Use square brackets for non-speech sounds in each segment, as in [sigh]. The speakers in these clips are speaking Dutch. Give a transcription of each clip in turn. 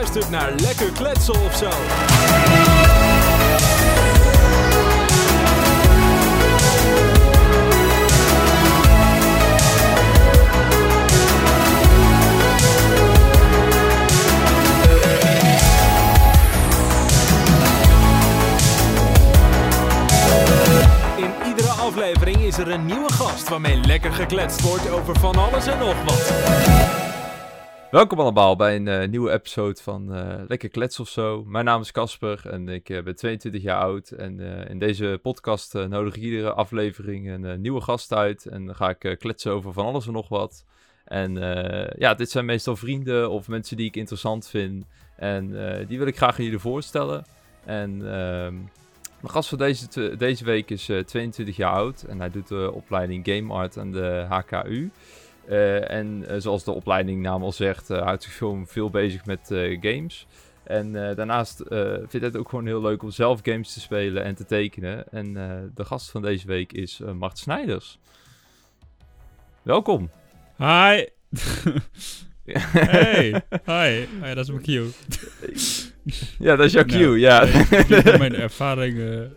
luistert naar Lekker Kletsen of zo. In iedere aflevering is er een nieuwe gast waarmee lekker gekletst wordt over van alles en nog wat. Welkom allemaal bij een eh, nieuwe episode van eh, Lekker Klets of zo. Mijn naam is Casper en ik eh, ben 22 jaar oud. En in deze podcast nodig ik iedere aflevering een nieuwe gast uit. En dan ga ik kletsen over van alles en nog wat. En ja, dit zijn meestal vrienden of mensen die ik interessant vind. En die wil ik graag aan jullie voorstellen. En ehm, mijn gast van deze, deze week is 22 jaar oud. En hij doet de opleiding Game Art aan de HKU. Uh, en uh, zoals de opleidingnaam al zegt, uh, houdt zich veel, veel bezig met games. En daarnaast vindt hij het ook gewoon heel leuk om zelf games te spelen en te tekenen. En de gast van deze week is Mart Snijders. Welkom. Hi. [laughs] hey. Hi. Hi, dat is mijn cue. ja, dat is jouw cue, ja. ja. mijn ervaring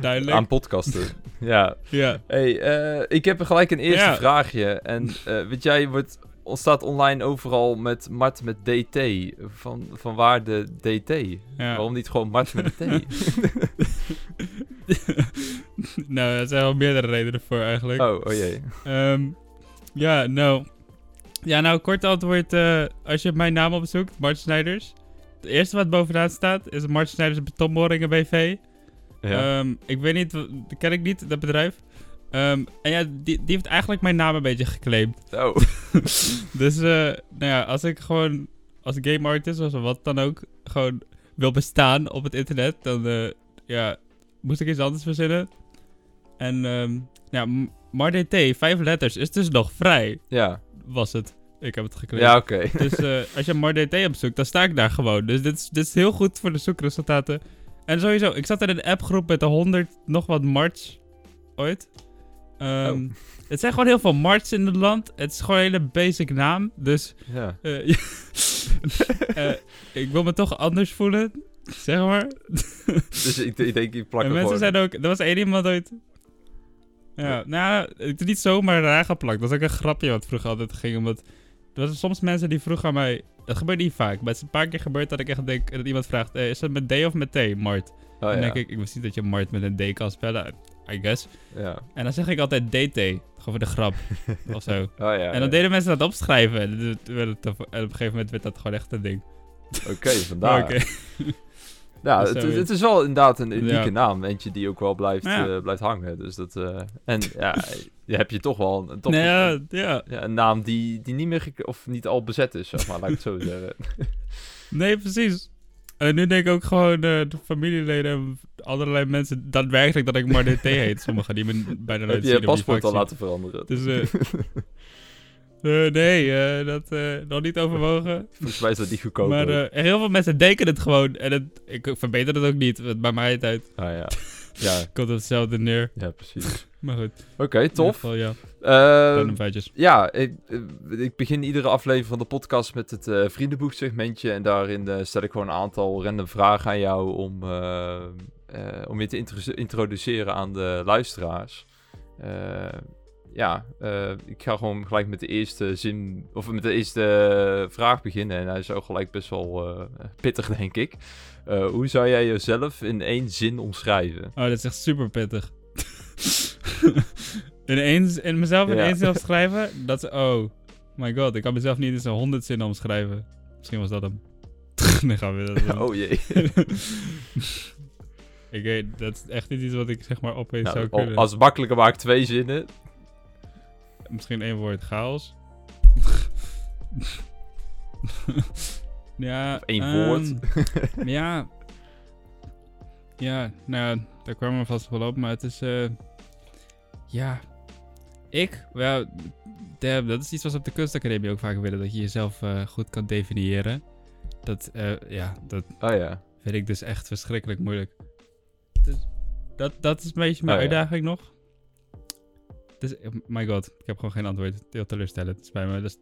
duidelijk. Aan podcasten. [laughs] ja. ja. Hey, uh, ik heb gelijk een eerste ja. vraagje. En [laughs] uh, weet jij, wordt, ontstaat online overal met Mart met DT. Van, van waar de DT? Ja. Waarom niet gewoon Mart met [laughs] T? nou, er zijn wel meerdere redenen voor eigenlijk. Oh, oh jee. Um, ja, nou... Ja, nou, kort antwoord. Uh, als je mijn naam opzoekt, Mart Snijders. Het eerste wat bovenaan staat is Mart Snijders Betonboringen BV. Ja. Um, ik weet niet, ken ik niet, dat bedrijf. Um, en ja, die, die heeft eigenlijk mijn naam een beetje geclaimd. Oh. [laughs] dus, uh, nou ja, als ik gewoon als game artist of wat dan ook, gewoon wil bestaan op het internet, dan uh, ja, moest ik iets anders verzinnen. En um, ja, MarDT, vijf letters, is dus nog vrij. Ja. Was het. Ik heb het geclaimd. Ja, oké. Okay. dus uh, als je MarDT opzoekt, dan sta ik daar gewoon. Dus dit is, dit is heel goed voor de zoekresultaten. En sowieso, ik zat in een appgroep met de 100 nog wat marts ooit. Um, oh. Het zijn gewoon heel veel marts in het land. Het is gewoon een hele basic naam. Dus ja. Uh, uh, [laughs] ik wil me toch anders voelen, zeg maar. [laughs] dus ik, ik denk, ik plak En mensen zijn ook... Er was één iemand ooit... Ja, ja. nou, het niet zomaar raar geplakt. Dat was ook een grapje wat vroeger altijd ging, omdat... Er waren soms mensen die vroegen aan mij... Dat gebeurt niet vaak, maar het is een paar keer gebeurd dat ik echt denk... Dat iemand vraagt, eh, is het met D of met T, Mart? Oh, en dan denk ik, ik wist niet dat je Mart met een D kan spellen. I guess. Ja. En dan zeg ik altijd DT. Gewoon voor de grap. [laughs] of zo. Oh, ja, en dan deden mensen dat opschrijven. En, op een gegeven moment werd dat gewoon echt een ding. Oké, okay, vandaar. [laughs] okay. Ja, het, het, is wel inderdaad een unieke ja. naam. Eentje die ook wel blijft, ja. uh, blijft hangen. Dus dat, uh, en ja, [laughs] je heb je toch wel een, toch nee, ja, ja. een naam die, die niet meer of niet al bezet is, zeg maar, laat ik het zo [laughs] zeggen. nee, precies. En nu denk ik ook gewoon uh, de familieleden en allerlei mensen daadwerkelijk dat ik maar DT heet. [laughs] Sommigen die me bijna nooit zien. Heb je paspoort al laten veranderen? Dus, Uh, nee, uh, dat uh, nog niet overwogen. Volgens mij is dat niet goedkoop. Maar heel veel mensen denken het gewoon. En het, ik verbeter het ook niet. Het maakt mij het uit. Ah ja. [laughs] ja. Komt hetzelfde neer. Ja, precies. [laughs] maar goed. Oké, okay, tof. Geval, ja. Feitjes. Ja, ik, ik, begin iedere aflevering van de podcast met het vriendenboek-segmentje. En daarin stel ik gewoon een aantal random vragen aan jou om, om je te introduceren aan de luisteraars ja, uh, ik ga gewoon gelijk met de eerste zin, of met de eerste vraag beginnen. En hij is ook gelijk best wel uh, pittig, denk ik. Uh, hoe zou jij jezelf in één zin omschrijven? Oh, dat is echt super pittig. [laughs] in, één, in mezelf in ja. één zin omschrijven? Dat is, oh my god, ik kan mezelf niet in zo'n honderd zinnen omschrijven. Misschien was dat hem. [laughs] nee, gaan we dat [laughs] Oh jee. ik weet, dat is echt niet iets wat ik zeg maar opeens nou, zou kunnen. Als makkelijker maakt twee zinnen, misschien één woord chaos. ja. Of één um, woord. [laughs] ja. Ja, nou, daar kwamen we vast wel op, maar het is. Uh, ja. Ik, wel, dat is iets wat ze op de kunstacademie ook vaak willen, dat je jezelf uh, goed kan definiëren. Dat, uh, ja, dat oh, ja. vind ik dus echt verschrikkelijk moeilijk. Dus dat, dat is een beetje mijn oh, uitdaging ja. nog. Dus, my god, ik heb gewoon geen antwoord. Heel teleurstellend. Het is bij me. Dus,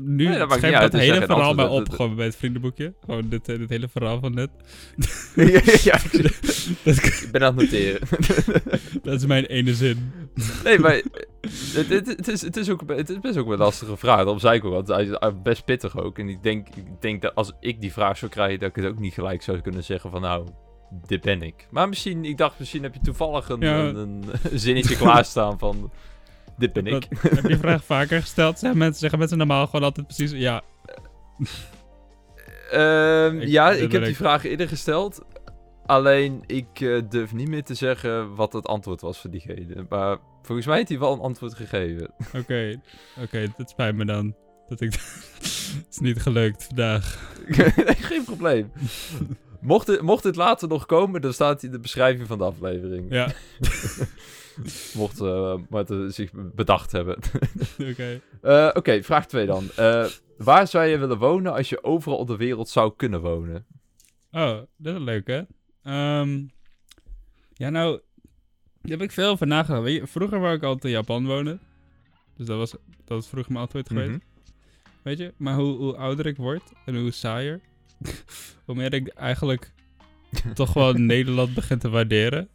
nu Nee, dat schrijf ik dat hele verhaal bij op, Dat- gewoon bij het vriendenboekje. Gewoon dit, eh, dit hele verhaal van net. [laughs] ja, ja, [laughs] Dat, ik ben aan het noteren. [laughs] dat is mijn ene zin. nee, maar het, het, het, is, het, is ook, het is best ook een lastige vraag. Daarom zei ik ook, want hij is best pittig ook. En ik denk, ik denk dat als ik die vraag zou krijgen, dat ik het ook niet gelijk zou kunnen zeggen van nou, dit ben ik. Maar misschien, ik dacht misschien heb je toevallig een, Ja. een, een [laughs] zinnetje klaarstaan van dit ben ik. Dat- [laughs] heb je vraag vaker gesteld? Zeggen mensen, zeggen mensen normaal gewoon altijd precies, ja, [laughs] Ehm, Ik- ja, ik heb die vraag eerder gesteld. Alleen, ik eh, durf niet meer te zeggen wat het antwoord was voor diegene. Maar volgens mij heeft hij wel een antwoord gegeven. oké, oké, dat spijt me dan. Dat ik, het is niet gelukt vandaag. geen probleem. Mocht het, mocht het later nog komen, dan staat hij in de beschrijving van de aflevering. Ja, [laughs] Mocht uh, Marten zich bedacht hebben. [laughs] oké. Eh, Oké, vraag 2 dan. Eh, waar zou je willen wonen als je overal op de wereld zou kunnen wonen? Oh, dat is leuk, hè? Ehm, ja, nou, daar heb ik veel over nagedacht. Weet je, vroeger wou ik altijd in Japan wonen. Dus dat was, dat was vroeger mijn antwoord geweest. Mhm. Weet je? Maar hoe, hoe ouder ik word en hoe saaier, hoe meer ik eigenlijk toch wel [laughs] Nederland begin te waarderen.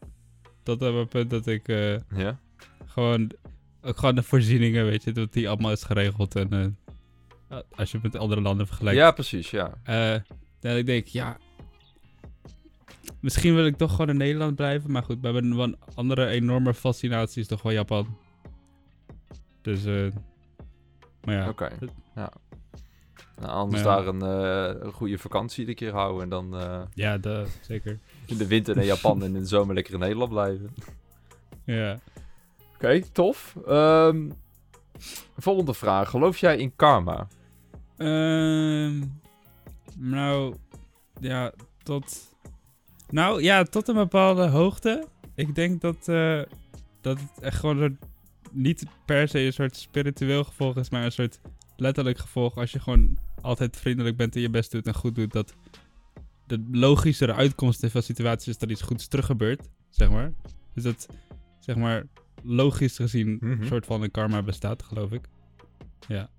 Tot op het punt dat ik eh, Ja? gewoon, ook gewoon de voorzieningen, weet je, dat die allemaal is geregeld. En eh, als je het met andere landen vergelijkt. ja, precies, ja. Eh, dat ik denk, ja. Misschien wil ik toch gewoon in Nederland blijven. Maar goed, we hebben een andere enorme fascinatie is toch wel Japan. Dus, eh. maar ja. Oké, ja. Nou, anders ja. daar een, eh, een goede vakantie iedere keer houden en dan eh, Ja, dat zeker. in de winter naar Japan en in de zomer lekker in Nederland blijven. Ja. Oké, tof. Ehm, volgende vraag. Geloof jij in karma? Ehm, nou, ja, tot. Nou ja, tot een bepaalde hoogte. Ik denk dat, eh, dat het echt gewoon een, niet per se een soort spiritueel gevolg is, maar een soort letterlijk gevolg. Als je gewoon altijd vriendelijk bent en je best doet en goed doet, dat de logischere uitkomst in veel situaties is dat iets goeds terug gebeurt, zeg maar. Dus dat, zeg maar, logisch gezien Mhm. een soort van een karma bestaat, geloof ik. Ja.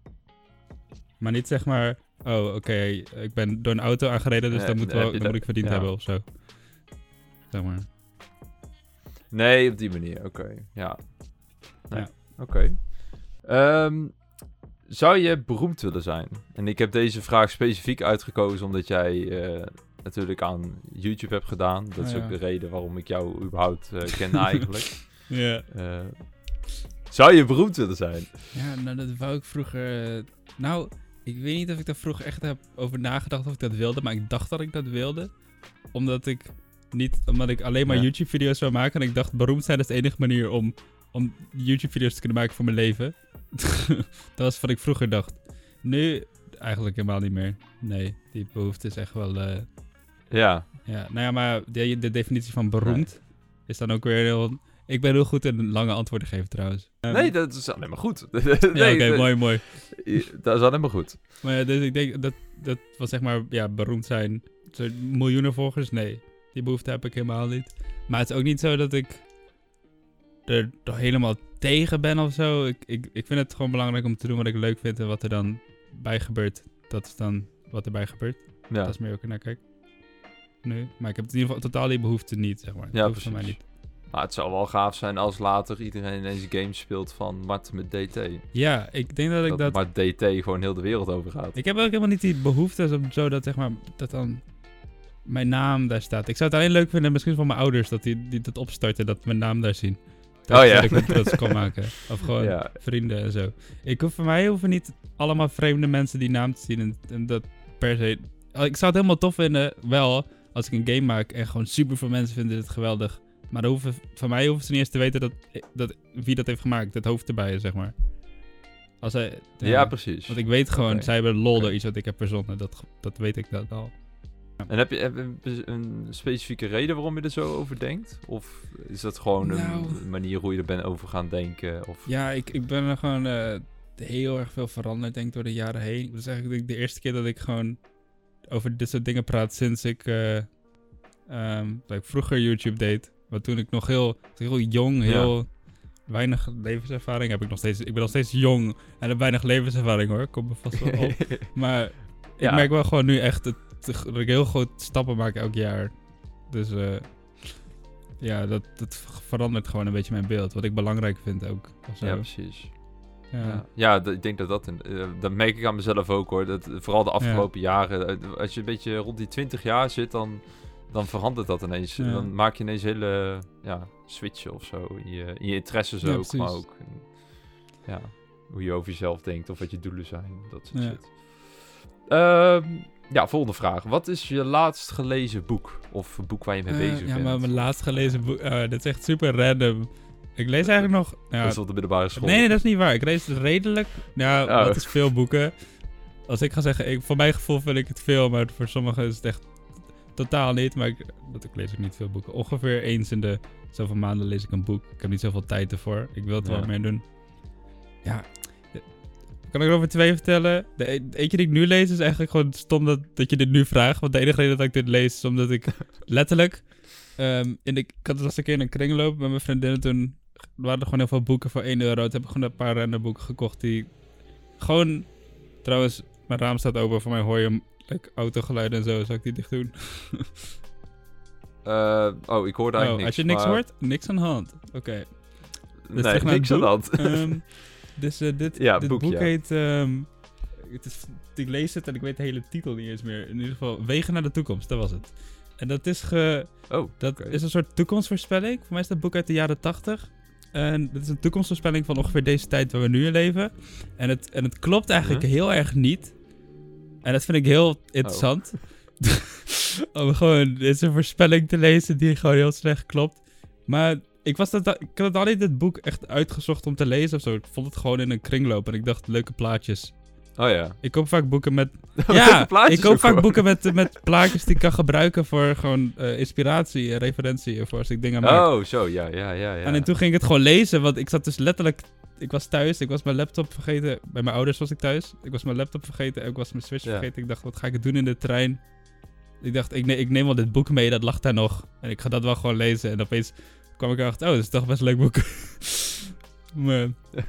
Maar niet zeg maar, oh oké, ik ben door een auto aangereden, dus Nee, dan, moet, wel, dan moet dat- ik verdiend ja. hebben of zo. Zeg maar. Nee, op die manier. Oké, ja. Nee. Ja. Oké. Ehm, zou je beroemd willen zijn? En ik heb deze vraag specifiek uitgekozen omdat jij eh, natuurlijk aan YouTube hebt gedaan. Dat is ook de reden waarom ik jou überhaupt eh, ken [laughs] eigenlijk. Ja. Eh, zou je beroemd willen zijn? Ja, nou dat wou ik vroeger... nou, ik weet niet of ik daar vroeger echt heb over nagedacht of ik dat wilde, maar ik dacht dat ik dat wilde. Omdat ik niet, omdat ik alleen maar Ja. YouTube-video's zou maken en ik dacht beroemd zijn is de enige manier om, om YouTube-video's te kunnen maken voor mijn leven. [laughs] dat was wat ik vroeger dacht. Nu eigenlijk helemaal niet meer. Nee, die behoefte is echt wel... eh, Ja. ja, nou ja, maar de, de definitie van beroemd is dan ook weer heel... Ik ben heel goed in lange antwoorden geven trouwens. Ehm, Nee, dat is alleen maar goed. [laughs] nee, ja, oké, mooi, mooi. Dat is alleen maar goed. Maar ja, dus ik denk dat dat was zeg maar ja, beroemd zijn. Miljoenen volgers, nee. Die behoefte heb ik helemaal niet. Maar het is ook niet zo dat ik er toch helemaal tegen ben of zo. Ik, ik, ik vind het gewoon belangrijk om te doen wat ik leuk vind en wat er dan bij gebeurt. Dat is dan wat erbij gebeurt. Ja. Dat is meer ook naar kijk. Nu. Maar ik heb in ieder geval totaal die behoefte niet, zeg maar. Ja, van mij precies. niet. Maar het zou wel gaaf zijn als later iedereen ineens games speelt van Mart met DT. Ja, ik denk dat ik Dat, dat... Mart DT gewoon heel de wereld over gaat. Ik heb ook helemaal niet die behoefte om zo dat, zeg maar, dat dan mijn naam daar staat. Ik zou het alleen leuk vinden, misschien van mijn ouders, dat die, die dat opstarten, dat mijn naam daar zien. Dat, Oh ja. Dat ik het trots kan maken. Of [laughs] gewoon Ja. vrienden en zo. Ik hoef, voor mij hoeven niet allemaal vreemde mensen die naam te zien en, en dat per se... Oh, Ik zou het helemaal tof vinden, wel, als ik een game maak en gewoon super veel mensen vinden dit geweldig. Maar hoeven, van mij hoeven ze niet eens te weten dat, dat, wie dat heeft gemaakt. Het hoofd erbij, zeg maar. Als hij, Ja, precies. want ik weet gewoon, zij hebben lol door iets wat ik heb verzonnen. Dat, dat weet ik dat al. En heb je, heb je een, specifieke reden waarom je er zo over denkt? Of is dat gewoon een Nou. manier hoe je er bent over gaan denken? Of... Ja, ik, ik ben er gewoon eh, heel erg veel veranderd, denk ik, door de jaren heen. Dat is eigenlijk de eerste keer dat ik gewoon over dit soort dingen praat sinds ik, eh, ehm, dat ik vroeger YouTube deed. Maar toen ik nog heel, heel jong, Ja. heel weinig levenservaring. Heb ik, nog steeds, ik ben nog steeds jong en heb weinig levenservaring hoor. Kom me vast wel op. [laughs] Maar ik merk wel gewoon nu echt ik heel groot stappen maak elk jaar. Dus eh, ja, dat, dat verandert gewoon een beetje mijn beeld. Wat ik belangrijk vind ook. ja, precies. Ja. Ja, ik denk dat dat... eh, dat merk ik aan mezelf ook hoor. Dat, vooral de afgelopen jaren. eh, Als je een beetje rond die 20 jaar zit, dan, dan verandert dat ineens. Ja. Dan maak je ineens hele ja, switchen of zo. In je, in je interesses Ja, ook, maar ook... ja, hoe je over jezelf denkt of wat je doelen zijn. Dat soort shit. Ehm, ja, volgende vraag. Wat is je laatst gelezen boek? Of boek waar je mee Eh, bezig ja, bent? maar mijn laatst gelezen boek... eh, dit is echt super random. Ik lees eigenlijk nog... Ja, Dat is op de middelbare school. nee, nee, dat is niet waar. Ik lees het redelijk... Ja, Oh. dat is veel boeken. Als ik ga zeggen, ik, voor mijn gevoel vind ik het veel, maar voor sommigen is het echt totaal niet. Maar ik, dat, ik lees ook niet veel boeken. Ongeveer eens in de zoveel maanden lees ik een boek. Ik heb niet zoveel tijd ervoor. Ik wil het Ja. wel mee doen. Ja, kan ik er over twee vertellen? De, e- de eentje die ik nu lees is eigenlijk gewoon stom dat, dat je dit nu vraagt. Want de enige reden dat ik dit lees is omdat ik [laughs] letterlijk... ehm, in de, ik had het als een keer in een kringloop met mijn vriendinnen toen... waren er gewoon heel veel boeken voor 1 euro. Toen heb ik gewoon een paar random boeken gekocht die... Gewoon... Trouwens, mijn raam staat open. Voor mij hoor je like, autogeluiden en zo. Zal ik die dicht doen? [laughs] Eh, oh, ik hoorde Oh, eigenlijk niks. als je niks maar- hoort, niks aan de hand. Oké. Nee, terug naar niks aan de hand. Ehm, [laughs] dus eh, dit, Ja, dit boek, boek ja. heet... ehm, het is, ik lees het en ik weet de hele titel niet eens meer. In ieder geval, Wegen naar de toekomst, dat was het. En dat is ge... Oh, Dat is een soort toekomstvoorspelling. Voor mij is dat boek uit de jaren 80. En dat is een toekomstvoorspelling van ongeveer deze tijd waar we nu in leven. En het, en het klopt eigenlijk Huh? heel erg niet. En dat vind ik heel interessant. [laughs] Om gewoon deze voorspelling te lezen die gewoon heel slecht klopt. Maar ik, was dat, ik had al niet dit boek echt uitgezocht om te lezen of zo. Ik vond het gewoon in een kringloop en ik dacht, leuke plaatjes. Oh ja. Ik koop vaak boeken met [laughs] ja, ik koop vaak gewoon. boeken met, met [laughs] plaatjes die ik kan gebruiken voor gewoon eh, inspiratie en referentie. Voor als ik dingen maak. Oh, zo, ja, ja, ja. ja. En en toen ging ik het gewoon lezen, want ik zat dus letterlijk... Ik was thuis, ik was mijn laptop vergeten. Bij mijn ouders was ik thuis. Ik was mijn laptop vergeten en ik was mijn Switch Ja. vergeten. Ik dacht, wat ga ik doen in de trein? Ik dacht, ik, ne ik neem wel dit boek mee, dat lag daar nog. En ik ga dat wel gewoon lezen. En opeens kwam ik erachter, oh, dat is toch best een leuk boek. [laughs] maar,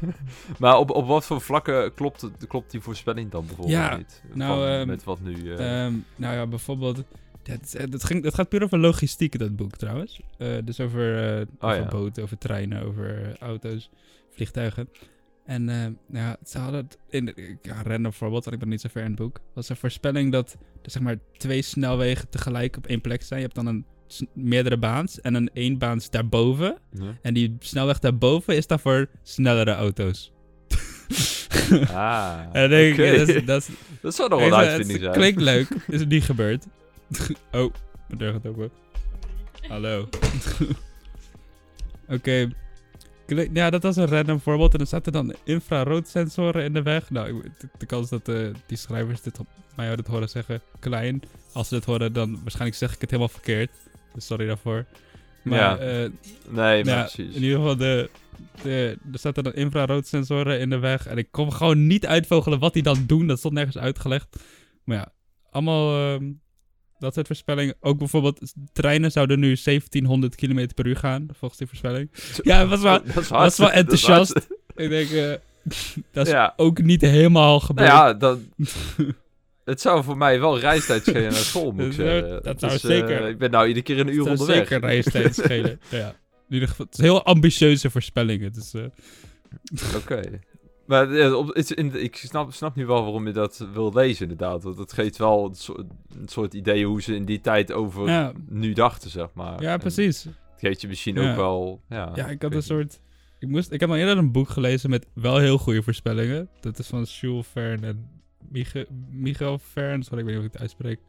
[laughs] Maar op, op wat voor vlakken klopt, klopt die voorspelling dan bijvoorbeeld Ja, niet? nou, Van, ehm, met wat nu... eh, Ehm, nou ja, bijvoorbeeld. Is- het, ging, het gaat puur over logistiek, dat boek trouwens. Eh, dus over, eh, over ja. boten, over treinen, over eh, auto's, vliegtuigen. En eh, nou ja, ze hadden het in de, ja, een random voorbeeld, want ik ben niet zo ver in het boek. was een voorspelling dat er zeg maar twee snelwegen tegelijk op één plek zijn. Je hebt dan een meerdere baans en een éénbaans daarboven. ja. En die snelweg daarboven is dan voor snellere auto's. [laughs] Ah, en denk ik, dat, is, dat, is, Dat zou nog wel uitvinding zijn. klinkt leuk. Is het niet gebeurd? [laughs] oh, mijn deur gaat open. Hallo. [laughs] Oké. Ja, dat was een random voorbeeld. En er zaten dan infraroodsensoren in de weg. Nou, de kans dat eh, die schrijvers dit op mij hadden horen zeggen, klein. Als ze dit horen, dan waarschijnlijk zeg ik het helemaal verkeerd. Sorry daarvoor. Maar Ja, eh, Nee, maar ja, precies. in ieder geval, de, de, er zaten dan infraroodsensoren in de weg. En ik kon gewoon niet uitvogelen wat die dan doen. Dat stond nergens uitgelegd. Maar ja, allemaal ehm, dat soort voorspellingen. Ook bijvoorbeeld, treinen zouden nu 1700 km per uur gaan, volgens die voorspelling. Ja, was wel, Dat is, was wel. [laughs] Dat is enthousiast. ik denk, eh, [laughs] dat is Ja. ook niet helemaal Nou gebeurd. ja, dan... [laughs] Het zou voor mij wel reistijd schelen naar school, [laughs] moet ik Dat zeggen. dat zou Dus, zeker. eh, ik ben nou iedere keer een uur onderweg. zeker reistijd [laughs] schelen. ja. In ieder geval, het is heel ambitieuze voorspellingen. Dus, eh, Oké. Maar ja, op, in, ik snap, snap nu wel waarom je dat wil lezen, inderdaad. Want het geeft wel een soort, een soort idee hoe ze in die tijd over Ja. nu dachten, zeg maar. ja, En precies. Het geeft je misschien Ja. ook wel... Ja, Ja, ik had een soort. Ik, moest, ik heb al eerder een boek gelezen met wel heel goede voorspellingen. Dat is van Jules Verne en Michael Verne. Sorry, ik weet niet of ik het uitspreek.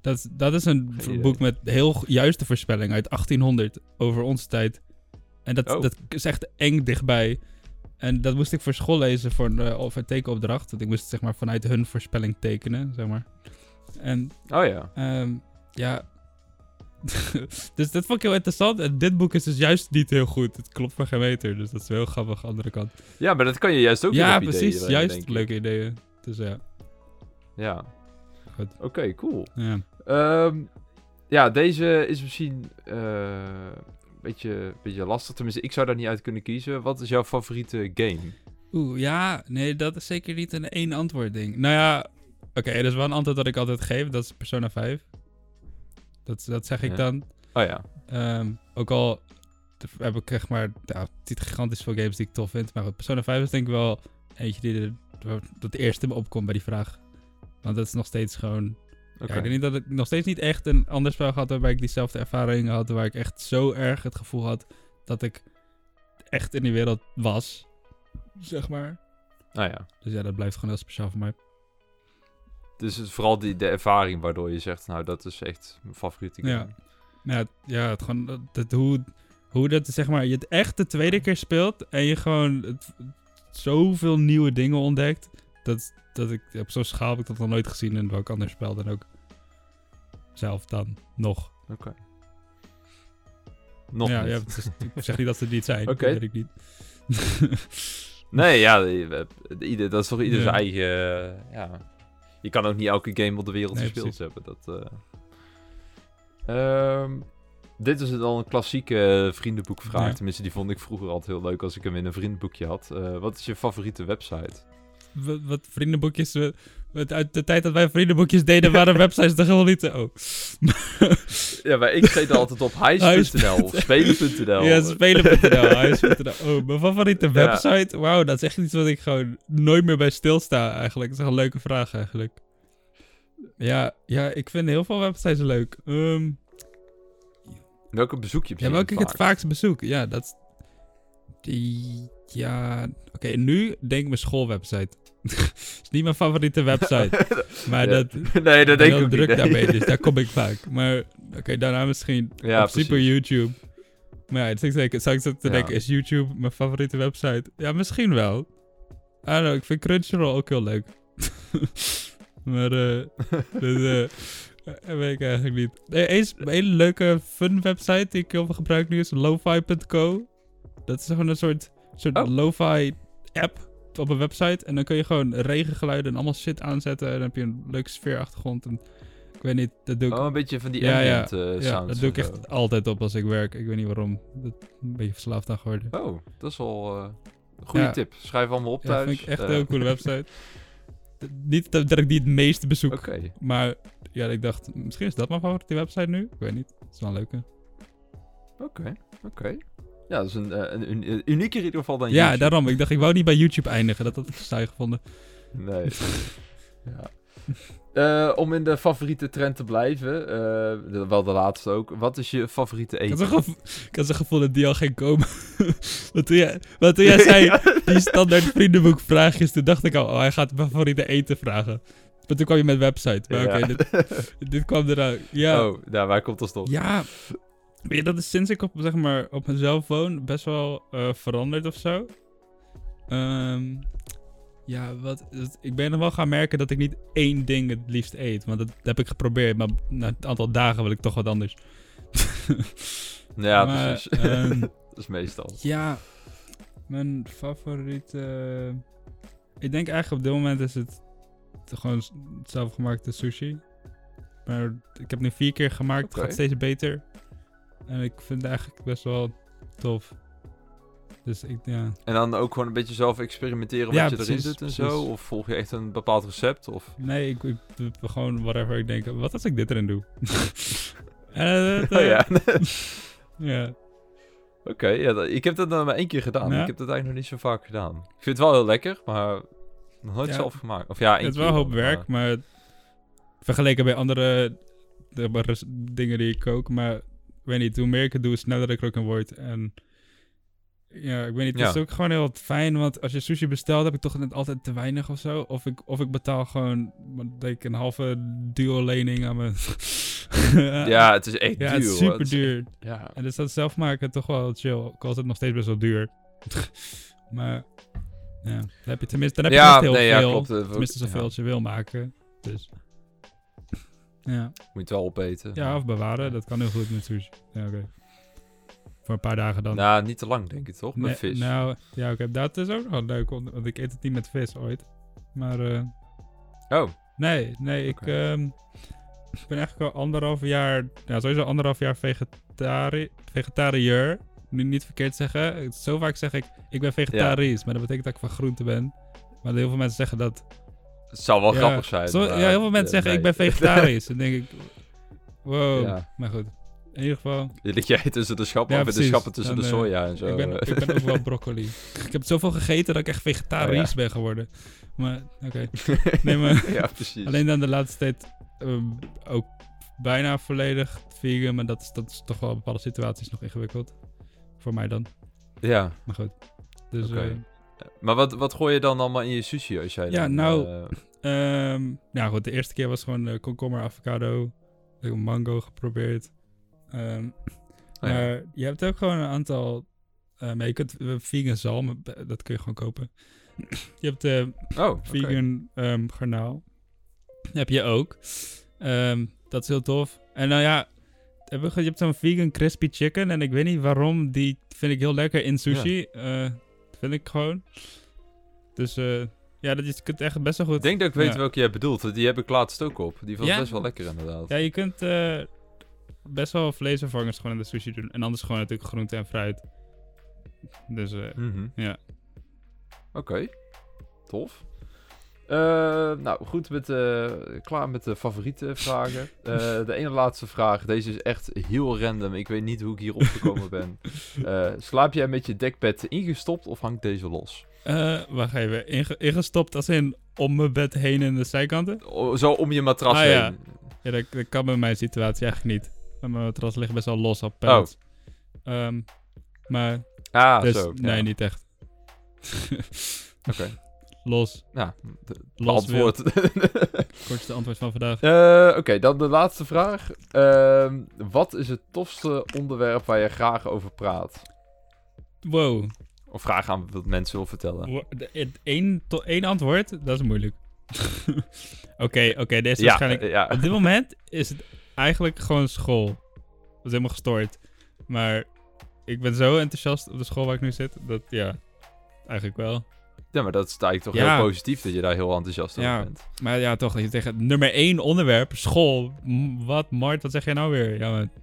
Dat, is- dat is een boek met heel juiste voorspellingen uit 1800 over onze tijd. En dat, Oh. dat is echt eng dichtbij. En dat moest ik voor school lezen voor een, eh, of een tekenopdracht. Want ik moest zeg maar vanuit hun voorspelling tekenen, zeg maar. En Oh ja. Ehm, ja. [laughs] dus dat vond ik heel interessant. En dit boek is dus juist niet heel goed. Het klopt voor geen meter. Dus dat is wel heel grappig aan de andere kant. Ja, maar dat kan je juist ook ja, ideeën precies. Juist leuke ideeën. Dus ja. Ja. Goed. Oké, cool. ja. Ehm, ja, deze is misschien... eh, beetje, beetje lastig. Tenminste, ik zou daar niet uit kunnen kiezen. Wat is jouw favoriete game? Oeh, ja, nee, dat is zeker niet een één antwoord ding. Nou ja, oké, er is wel een antwoord dat ik altijd geef. Dat is Persona 5. Dat, dat zeg ik Ja. dan. Oh ja. Ehm, ook al heb ik echt maar niet gigantisch veel games die ik tof vind. Maar Persona 5 is denk ik wel eentje die er, dat eerste me opkomt bij die vraag. Want dat is nog steeds gewoon... Ja, ik denk niet dat ik nog steeds niet echt een ander spel had waarbij ik diezelfde ervaring had. Waar ik echt zo erg het gevoel had dat ik echt in die wereld was. Zeg maar. Nou ja. Dus ja, dat blijft gewoon heel speciaal voor mij. Dus het vooral die, de ervaring waardoor je zegt, nou, dat is echt mijn favoriete game. Ja. Ja, het- ja het gewoon, dat- hoe, hoe dat, zeg maar, je het echt de tweede keer speelt en je gewoon het, zoveel nieuwe dingen ontdekt. Dat, dat ik, op zo'n schaal heb ik dat nog nooit gezien in welk ander spel dan ook. Zelf dan, nog. Oké. Nog ja, is- ik [laughs] zeg niet dat ze niet zijn, Oké. weet ik niet. [laughs] Nee, ja, je- eh, ieder, dat is toch ieder Ja. zijn eigen... eh, ja. Je kan ook niet elke game op de wereld Nee, gespeeld precies. hebben. Dat, eh. Ehm, dit is dan een klassieke eh, vriendenboekvraag. Ja. Tenminste, die vond ik vroeger altijd heel leuk als ik hem in een vriendenboekje had. Eh, wat is je favoriete website? wat, wat vriendenboekjes, wat uit de tijd dat wij vriendenboekjes deden, waren websites helemaal niet zo. Oh. [laughs] Ja, maar ik er altijd op huis.nl of spelen.nl. Ja, spelen.nl, huis.nl. Oh, mijn favoriete Ja. website? Wauw, dat is echt iets wat ik gewoon nooit meer bij stilsta eigenlijk. Dat is een leuke vraag eigenlijk. Ja, ja ik vind heel veel websites leuk. Ehm, Welke bezoek je ja, welke ik vaak? het vaakst bezoek? Ja, dat... Die, ja... Oké, nu denk ik mijn schoolwebsite. [laughs] is niet mijn favoriete website. [laughs] maar Ja. dat... [laughs] nee, dat denk ik ook druk niet. nee. daarmee, dus daar kom ik vaak. Maar oké, daarna misschien Ja, op. YouTube. Maar ja, het is zeker, zou ik zo te Ja. denken, is YouTube mijn favoriete website? Ja, misschien wel. I don't know, ik vind Crunchyroll ook heel leuk. maar eh, dus, eh, eh, weet ik eigenlijk niet. Nee, eens, een hele leuke fun website die ik heel veel gebruik nu is lofi.co. Dat is gewoon een soort, soort Oh. lo-fi app op een website. En dan kun je gewoon regengeluiden en allemaal shit aanzetten. En dan heb je een leuke sfeerachtergrond. En ik weet niet, dat doe ik Oh, een beetje van die Ja, ja. ambient eh, ja, sounds dat doe ik echt altijd op als ik werk. Ik weet niet waarom. Dat een beetje verslaafd aan geworden. Oh, dat is wel eh, een goede Ja. tip. Schrijf allemaal op Ja, thuis. vind ik echt Eh, een heel coole website. [laughs] Niet dat, dat ik die het meeste bezoek. Maar ja, ik dacht, misschien is dat mijn favoriete website nu. Ik weet niet. Het is wel een leuke. Oké, oké. Ja, dat is een, eh, een, een, een unieker in ieder geval dan Ja, YouTube. daarom. Ik dacht, ik wou niet bij YouTube eindigen. Dat had ik saai gevonden. Nee. [laughs] ja. Eh, om in de favoriete trend te blijven, eh, de- wel de laatste ook. Wat is je favoriete Ik had eten? gevo- ik had zo'n gevoel dat die al ging komen. [laughs] wat, toen jij, toen jij [laughs] zei, Ja. die standaard vriendenboek vraagjes, toen dacht ik al, oh, hij gaat mijn favoriete eten vragen. Maar toen kwam je met website. Maar Ja. oké, dit, [laughs] dit kwam eruit. Ja, Oh, nou, waar komt dat toch? Ja, weet je, dat is sinds ik op, zeg maar, op mezelf woon best wel eh, veranderd of zo. Ehm, ja, wat, ik ben nog wel gaan merken dat ik niet één ding het liefst eet. Want dat heb ik geprobeerd, maar na een aantal dagen wil ik toch wat anders. [laughs] Ja, Maar, precies. [laughs] ehm, [laughs] dat is meestal. ja, mijn favoriete... Ik denk eigenlijk op dit moment is het gewoon zelfgemaakte sushi. Maar ik heb nu vier keer gemaakt, het gaat steeds beter. En ik vind het eigenlijk best wel tof. Dus ik, ja. En dan ook gewoon een beetje zelf experimenteren wat Ja, je erin doet en precies. zo? Of volg je echt een bepaald recept? Of... Nee, ik, ik gewoon whatever ik denk. Wat als ik dit erin doe? [laughs] Eh, Oh ja. [laughs] [laughs] ja. Oké, ja, ik heb dat maar één keer gedaan. Ja? Ik heb dat eigenlijk nog niet zo vaak gedaan. Ik vind het wel heel lekker, maar nog nooit Ja. zelf gemaakt. Of ja, één Het is wel een hoop werk, maar vergeleken bij andere dingen die ik kook. Maar weet niet, hoe meer ik het doe, sneller ik er ook in word. En ja, ik weet niet, het is Ja. ook gewoon heel fijn, want als je sushi bestelt, heb ik toch net altijd te weinig of zo. Of ik, of ik betaal gewoon, denk ik, een halve duo-lening aan mijn... [laughs] Ja, het is echt ja, duur. het is super is- duur. Ja. En dus dat zelf maken toch wel chill. Ook al is het nog steeds best wel duur. [laughs] maar ja, dan heb je tenminste, dan heb je Ja, tenminste heel nee, ja, veel. klopt. eh, Tenminste ja. zoveel als je wil maken. Dus ja, Moet je het wel opeten. ja of bewaren. Dat kan heel goed met sushi. Ja, oké. Voor een paar dagen dan. Nou, niet te lang, denk ik toch? Met Nee, vis. Nou, ja, oké. Dat is ook nog wel leuk, want ik eet het niet met vis ooit. Maar eh, Oh, nee, nee, ik... Ehm, ik ben eigenlijk al anderhalf jaar, ja, sowieso anderhalf jaar vegetari vegetariër. Nu niet verkeerd zeggen. Zo vaak zeg ik, ik ben vegetarisch, maar dat betekent dat ik van groente ben. Maar heel veel mensen zeggen dat. Het zou wel ja, grappig zijn. zo- ja, heel veel mensen eh, zeggen, nee. ik ben vegetarisch. [laughs] Dan denk ik, wow. Ja. Maar goed, in ieder geval. [laughs] Je ligt jij tussen de schappen Ja, de schappen tussen Dan, de eh, soja en zo. Ik ben, ik ben ook wel broccoli. [laughs] Ik heb zoveel gegeten dat ik echt vegetarisch Oh, ben geworden. Maar, oké. [laughs] Nee, maar ja, precies. alleen dan de laatste tijd ehm, ook bijna volledig vegan. Maar dat is, dat is toch wel bepaalde situaties nog ingewikkeld. Voor mij dan. Ja, Maar goed. Dus, Oké. eh, maar wat, wat gooi je dan allemaal in je sushi als jij Ja, dan, nou, eh, Ehm nou goed, de eerste keer was gewoon eh, komkommer, avocado. Ik heb mango geprobeerd. Ehm, Oh ja. Maar je hebt ook gewoon een aantal... eh, maar je kunt eh, vegan zalm, eh, dat kun je gewoon kopen. je hebt eh oh, vegan ehm, garnaal. heb je ook. Ehm, dat is heel tof. En nou ja, je, je hebt zo'n vegan crispy chicken. En ik weet niet waarom, die vind ik heel lekker in sushi. Vind ik gewoon. Dus ja, dat, je kunt echt best wel goed... Ik denk dat ik weet Ja. welke jij bedoelt. Die heb ik laatst ook op. Die was Ja? best wel lekker inderdaad. Ja, je kunt best wel vleesvervangers gewoon in de sushi doen. En anders gewoon natuurlijk groente en fruit. Dus eh, Mhm. ja. Oké, tof. Eh, nou, goed, met, eh, klaar met de favoriete [laughs] vragen. De ene laatste vraag, deze is echt heel random. Ik weet niet hoe ik hier opgekomen ben. [laughs] Slaap jij met je dekbed ingestopt of hangt deze los? Wacht even. Inge- ingestopt als in om mijn bed heen en de zijkanten? O- zo om je matras Ah, heen. ja. Ja, dat, dat kan bij mijn situatie eigenlijk niet. Want Mijn matras ligt best wel los op pellets. Ehm, maar, Ah, dus, zo. nee, ja. niet echt. [laughs] Oké, los. nou, de- Los beantwoord. [laughs] Kortste antwoord van vandaag. Eh, Oké, dan de laatste vraag. Ehm, wat is het tofste onderwerp waar je graag over praat? Wow. Of graag aan wat mensen wil vertellen? Één, to- één antwoord, dat is moeilijk. [laughs] Oké, oké, deze Ja, waarschijnlijk... eh, ja. Op dit moment is het eigenlijk gewoon school. Dat is helemaal gestoord. Maar ik ben zo enthousiast op de school waar ik nu zit, dat ja, eigenlijk wel. ja, maar dat is eigenlijk toch Ja. heel positief dat je daar heel enthousiast over Ja. bent. Maar ja, toch, je tegen nummer één onderwerp, school. wat, Mart, wat zeg jij nou weer? Ja, maar... [laughs]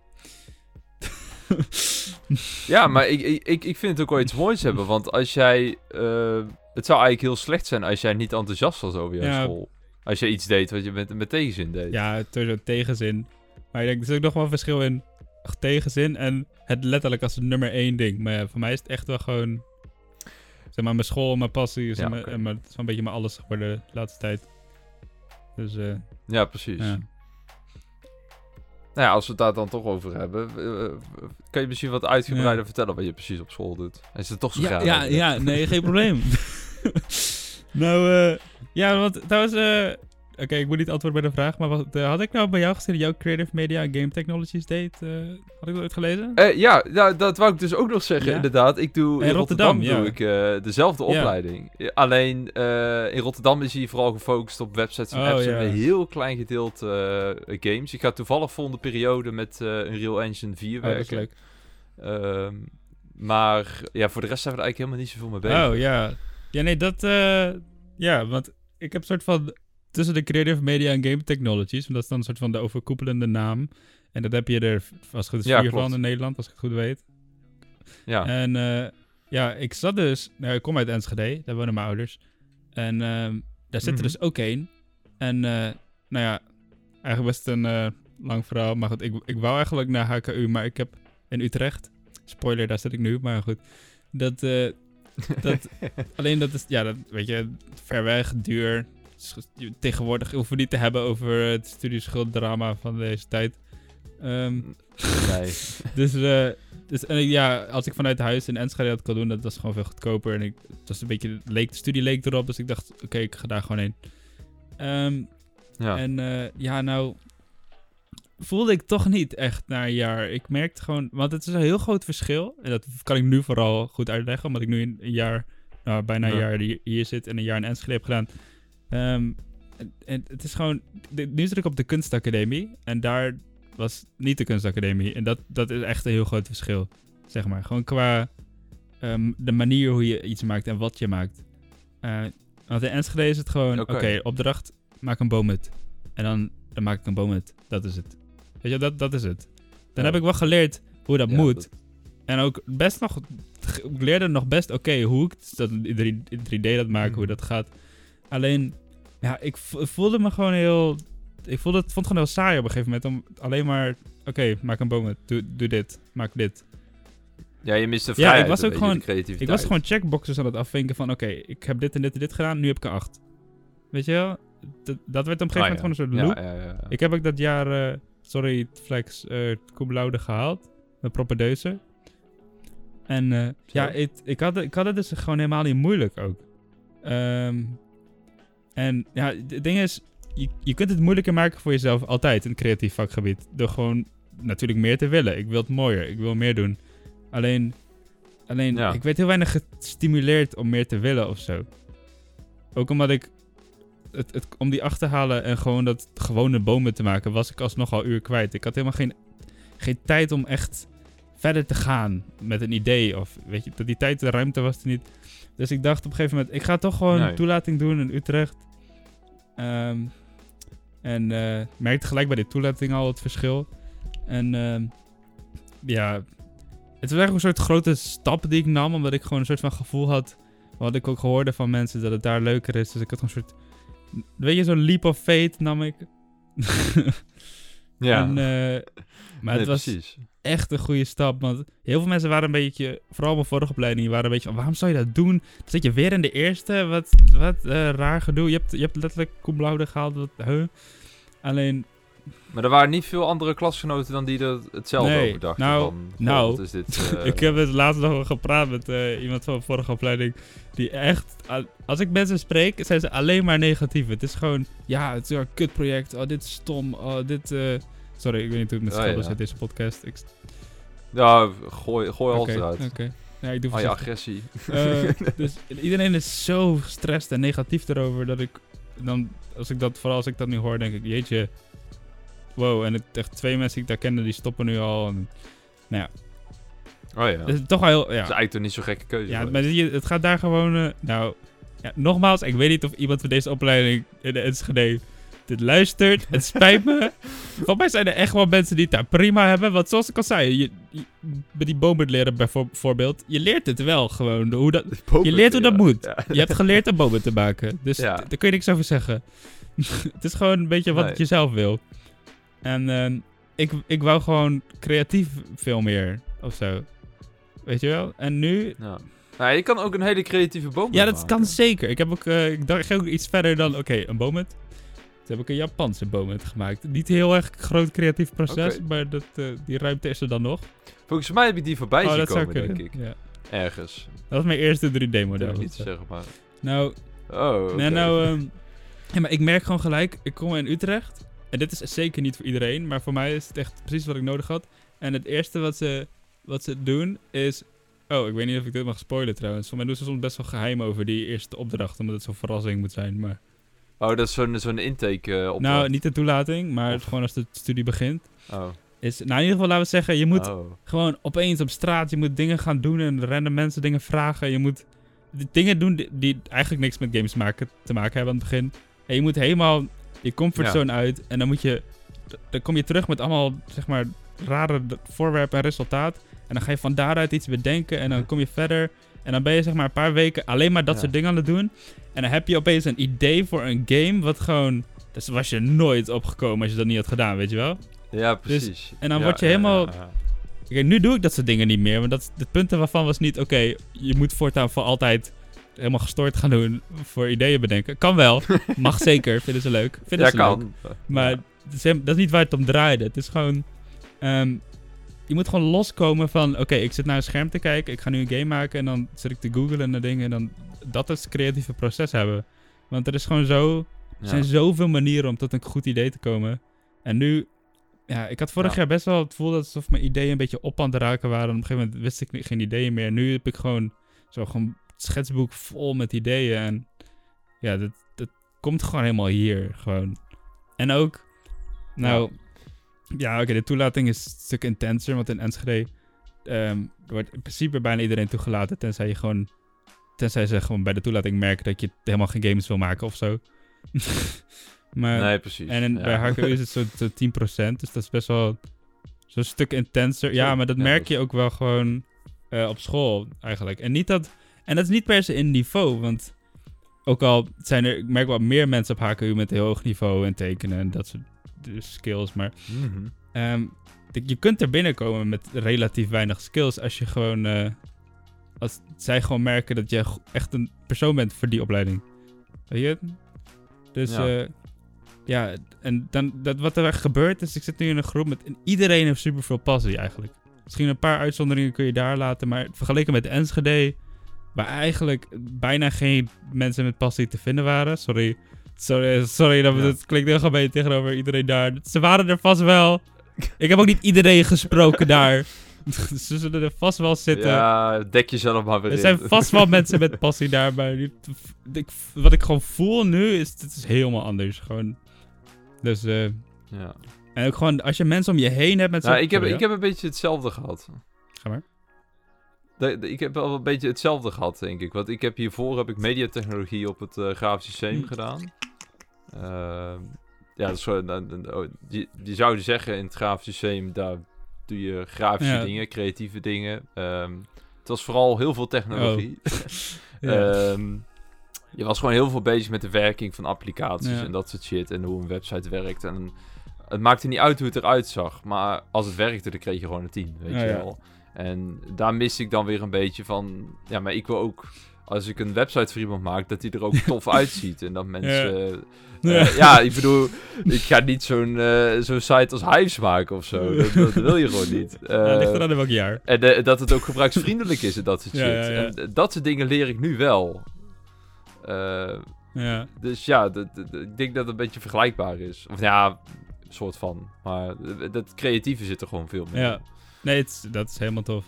Ja, maar ik, ik, ik vind het ook wel iets moois hebben. Want als jij... eh, het zou eigenlijk heel slecht zijn als jij niet enthousiast was over jouw Ja. school. Als je iets deed wat je met, met tegenzin deed. Ja, sowieso tegenzin. Maar ik denk, er is ook nog wel een verschil in tegenzin en het letterlijk als het nummer één ding. Maar ja, voor mij is het echt wel gewoon... Zeg maar, mijn school, mijn passie is Ja, mijn- oké. en mijn, het is wel een beetje mijn alles geworden de laatste tijd. Dus, eh Ja, precies. ja. Nou ja, als we het daar dan toch over hebben... kan je misschien wat uitgebreider vertellen wat je precies op school doet? Is het toch zo Ja, graag ja, ja, nee, geen probleem. [laughs] nou, eh ja, want trouwens, eh oké, ik moet niet antwoorden bij de vraag, maar wat, eh, had ik nou bij jou gezien dat jouw Creative Media Game Technologies deed? eh, had ik dat ooit gelezen? Eh, ja, nou, dat wou ik dus ook nog zeggen, Ja? inderdaad. Ik doe in, In Rotterdam, Rotterdam, doe ik dezelfde Ja. opleiding. Alleen in Rotterdam is hij vooral gefocust op websites en Oh, apps en een heel klein gedeelte games. Ik ga toevallig volgende periode met eh Unreal Engine 4 Oh, dat is werken. leuk. Ehm, maar ja, voor de rest zijn we er eigenlijk helemaal niet zoveel mee bezig. Oh, ja. Ja, nee, dat, ja, want ik heb een soort van, tussen de Creative Media en Game Technologies, want dat is dan een soort van de overkoepelende naam. En dat heb je er, als het goed is, Ja, vier van in Nederland, als ik het goed weet. Ja, En eh, ja, ik zat dus... Nou, ik kom uit Enschede, daar wonen mijn ouders. En ehm, daar zit Mhm. er dus ook één. En eh, nou ja, eigenlijk best een eh, lang verhaal. Maar goed, ik, ik wou eigenlijk naar HKU, maar ik heb in Utrecht... Spoiler, daar zit ik nu, maar goed. Dat, eh, dat [laughs] alleen dat is, ja, dat, weet je, ver weg, duur. Tegenwoordig hoeven we niet te hebben over het studieschulddrama van deze tijd. Ehm, nee. [laughs] dus, eh, dus en, ja, als ik vanuit huis in Enschede dat kon doen, dat was gewoon veel goedkoper. En ik, het was een beetje, leek, de studie leek erop, dus ik dacht, oké, ik ga daar gewoon heen. Ehm, Ja. En eh, ja, nou, voelde ik toch niet echt na een jaar. Ik merkte gewoon, want het is een heel groot verschil. En dat kan ik nu vooral goed uitleggen, omdat ik nu een, een jaar, nou, bijna een Ja. jaar hier, hier zit en een jaar in Enschede heb gedaan. Ehm, en, en het is gewoon, de- nu zit ik op de kunstacademie en daar was niet de kunstacademie. En dat, dat is echt een heel groot verschil, zeg maar. Gewoon qua ehm, de manier hoe je iets maakt en wat je maakt. Eh, want in Enschede is het gewoon, oké, opdracht, maak een boomhut. En dan dan maak ik een boom met. Dat is het. Weet je, dat, dat is het. Dan Ja. heb ik wel geleerd hoe dat Ja, moet. dat- En ook best nog, ik leerde nog best oké hoe ik dat in 3, in 3D dat maak, Mhm. hoe dat gaat. Alleen, ja, ik vo- voelde me gewoon heel, ik voelde, het vond het gewoon heel saai op een gegeven moment om alleen maar, oké, maak een boom doe, doe dit, maak dit. Ja, je mist de Ja, vrijheid. ik was ook gewoon-. Ik was gewoon checkboxes aan het afvinken van, oké, ik heb dit en dit en dit gedaan, nu heb ik een 8. Weet je wel? Dat, dat werd op een gegeven Ah, moment ja. gewoon een soort loop. Ja, ja, ja, ja. Ik heb ook dat jaar, eh, sorry Flex, laude gehaald. Met propedeuse. En eh, ja, ik, had, ik had het dus gewoon helemaal niet moeilijk ook. Ehm, en ja, het ding is, je, je kunt het moeilijker maken voor jezelf altijd in het creatief vakgebied. Door gewoon natuurlijk meer te willen. Ik wil het mooier, ik wil meer doen. Alleen, alleen Ja. ik werd heel weinig gestimuleerd om meer te willen of zo. Ook omdat ik, het, het, om die achter te halen en gewoon dat gewone bomen te maken, was ik alsnog al uur kwijt. Ik had helemaal geen, geen tijd om echt verder te gaan met een idee. Of weet je, dat die tijd, de ruimte was er niet. Dus ik dacht op een gegeven moment, ik ga toch gewoon Nee. een toelating doen in Utrecht. Ehm, en eh merkte gelijk bij de toelating al het verschil. En ehm, ja, het was eigenlijk een soort grote stap die ik nam, omdat ik gewoon een soort van gevoel had, wat ik ook gehoorde van mensen, dat het daar leuker is. Dus ik had een soort, weet je, zo'n leap of fate nam ik. [laughs] Ja, En, eh, maar Nee, het was precies. Echt een goede stap. Want heel veel mensen waren een beetje, vooral mijn vorige opleiding, waren een beetje van, waarom zou je dat doen? Dan zit je weer in de eerste, wat, wat eh, raar gedoe. Je hebt, je hebt letterlijk cum gehaald, wat, huh? Alleen, Maar er waren niet veel andere klasgenoten dan die er hetzelfde Nee, over dachten. nou, van, nou, is dit? [laughs] eh, ik heb het laatst nog gepraat met eh, iemand van mijn vorige opleiding, die echt, als ik mensen spreek, zijn ze alleen maar negatief. Het is gewoon, ja, het is een kutproject, oh, dit is stom, oh, dit... Sorry, ik weet niet hoe het met ja. zit, deze podcast. Ik, Ja, gooi, gooi alles Oké, eruit. Oké. Ja, ik doe voorzichtig. agressie. Eh, [laughs] dus iedereen is zo gestrest en negatief erover dat ik dan, als ik dat, vooral als ik dat nu hoor, denk ik, jeetje, wow. En het, echt twee mensen die ik daar kende, die stoppen nu al. En, nou ja, oh ja. het is toch wel heel, Dat is ja. eigenlijk toch niet zo'n gekke keuze. Ja, maar je- het gaat daar gewoon, eh, nou, ja, nogmaals, ik weet niet of iemand van deze opleiding in de Enschede dit luistert. Het spijt me. [laughs] Volgens mij zijn er echt wel mensen die het daar prima hebben. Want zoals ik al zei, je, je, bij die bomen leren bijvoorbeeld, je leert het wel gewoon. Hoe dat, je leert hoe dat Ja, moet. ja. je hebt geleerd om bomen te maken. Dus Ja. daar kun je niks over zeggen. [laughs] het is gewoon een beetje wat Nee. je zelf wil. En eh, ik, ik wou gewoon creatief veel meer of zo. Weet je wel? En nu... Nou, je kan ook een hele creatieve boom Ja, dat maken. kan zeker. Ik heb ook... eh, ik dacht ook iets verder dan... Oké, een boomhut. Toen heb ik een Japanse boomhut gemaakt. Niet heel erg groot creatief proces, maar dat, eh, die ruimte is er dan nog. Volgens mij heb ik die voorbij oh, zien dat zou komen, kunnen. denk ik. Ja. Ergens. Dat was mijn eerste 3D Dat model. durf ik niet te zeggen, maar... Nou, Oh. Nee, nou, [laughs] ehm, ja, maar ik merk gewoon gelijk, ik kom in Utrecht. En dit is zeker niet voor iedereen, maar voor mij is het echt precies wat ik nodig had. En het eerste wat ze, wat ze doen is. Oh, ik weet niet of ik dit mag spoilen trouwens. Voor mij doen ze soms best wel geheim over die eerste opdracht, omdat het zo'n verrassing moet zijn. Maar, Oh, dat is zo'n zo'n intake eh op. nou, niet de toelating, maar Of- gewoon als de studie begint. Oh. Is, nou, in ieder geval laten we zeggen, je moet Oh. gewoon opeens op straat, je moet dingen gaan doen en random mensen dingen vragen. Je moet dingen doen die, die eigenlijk niks met games maken, te maken hebben aan het begin. En je moet helemaal je comfortzone uit en dan moet je, dan kom je terug met allemaal, zeg maar, rare voorwerpen en resultaat. En dan ga je van daaruit iets bedenken en dan kom je verder. En dan ben je zeg maar een paar weken alleen maar dat Ja. soort dingen aan het doen. En dan heb je opeens een idee voor een game wat gewoon... Dus was je nooit opgekomen als je dat niet had gedaan, weet je wel? Ja, precies. en dan Ja, word je helemaal- ja. Kijk, nu doe ik dat soort dingen niet meer. Want dat, de punten waarvan was niet, oké, je moet voortaan voor altijd helemaal gestoord gaan doen voor ideeën bedenken. Kan wel. [laughs] Mag zeker. Vinden ze leuk. Vinden Ja, ze leuk. kan. Maar dat, is, dat is niet waar het om draaide. Het is gewoon... ehm, je moet gewoon loskomen van... Oké, ik zit naar een scherm te kijken. Ik ga nu een game maken. En dan zit ik te googlen naar dingen. En dan... Dat is het creatieve proces hebben. Want er is gewoon zo... Er zijn zoveel manieren om tot een goed idee te komen. En nu... Ja, ik had vorig Ja. jaar best wel het gevoel dat alsof mijn ideeën een beetje op aan het raken waren. En op een gegeven moment wist ik geen ideeën meer. Nu heb ik gewoon zo gewoon schetsboek vol met ideeën. En ja, dat, dat komt gewoon helemaal hier. Gewoon. En ook, nou, ja, oké, de toelating is een stuk intenser. Want in Enschede ehm, wordt in principe bijna iedereen toegelaten. Tenzij je gewoon, tenzij ze gewoon bij de toelating merken dat je helemaal geen games wil maken of zo. [laughs] Maar, nee, precies. en in- ja. bij HKU is het zo, zo 10%, dus dat is best wel zo'n stuk intenser. Ja, maar dat ja, merk je ook wel gewoon eh, op school eigenlijk. En niet dat, en dat is niet per se in niveau, want ook al zijn er, ik merk wel meer mensen op HKU met heel hoog niveau en tekenen en dat soort skills, maar Mhm. Ehm, de- je kunt er binnenkomen met relatief weinig skills als je gewoon. eh, als zij gewoon merken dat je echt een persoon bent voor die opleiding. Weet je? Dus Ja. ja. ja, en dan, dat, wat er echt gebeurt is, ik zit nu in een groep met. En iedereen heeft super veel passie eigenlijk. Misschien een paar uitzonderingen kun je daar laten, maar vergeleken met Enschede, waar eigenlijk bijna geen mensen met passie te vinden waren. Sorry. Sorry, sorry dat Ja. klinkt heel gemeen tegenover iedereen daar. Ze waren er vast wel. Ik heb ook niet iedereen gesproken daar. [laughs] Ze zullen er vast wel zitten. Ja, dek jezelf maar weer er zijn [laughs] vast wel mensen met passie daar, maar wat ik gewoon voel nu is, het is helemaal anders. Gewoon. Dus, eh, Ja. en ook gewoon, als je mensen om je heen hebt met zo'n... Nou, ik, heb, ik heb een beetje hetzelfde gehad. Ga maar. De- de- ik heb wel een beetje hetzelfde gehad, denk ik. Want ik heb hiervoor heb ik mediatechnologie op het eh Grafisch Systeem Hm. gedaan. Ehm, ja, dat is zo, dan- dan- oh, je, je zou zeggen in het Grafisch Systeem, daar doe je grafische Ja. dingen, creatieve dingen. Ehm, het was vooral heel veel technologie. [laughs] [laughs] Ja. Ehm, je was gewoon heel veel bezig met de werking van applicaties Ja. en dat soort shit. En hoe een website werkt. En het maakte niet uit hoe het eruit zag. Maar als het werkte, dan kreeg je gewoon een 10, weet Ja, je wel. En daar miste ik dan weer een beetje van... Ja, maar ik wil ook... Als ik een website voor iemand maak, dat die er ook [laughs] tof uitziet. En dat mensen... eh, Ja. eh, ja, ik bedoel, ik ga niet zo'n eh, zo'n site als Hives maken of zo. [laughs] Dat, dat wil je gewoon niet. Ja, ligt in welk jaar. en dat het ook gebruiksvriendelijk is en dat soort Ja, shit. ja, ja. En dat soort dingen leer ik nu wel. Ja. dus ja, dat- dat- ik denk dat het een beetje vergelijkbaar is. Of ja, een soort van. Maar dat creatieve zit er gewoon veel meer. Ja. Nee, het dat is helemaal tof.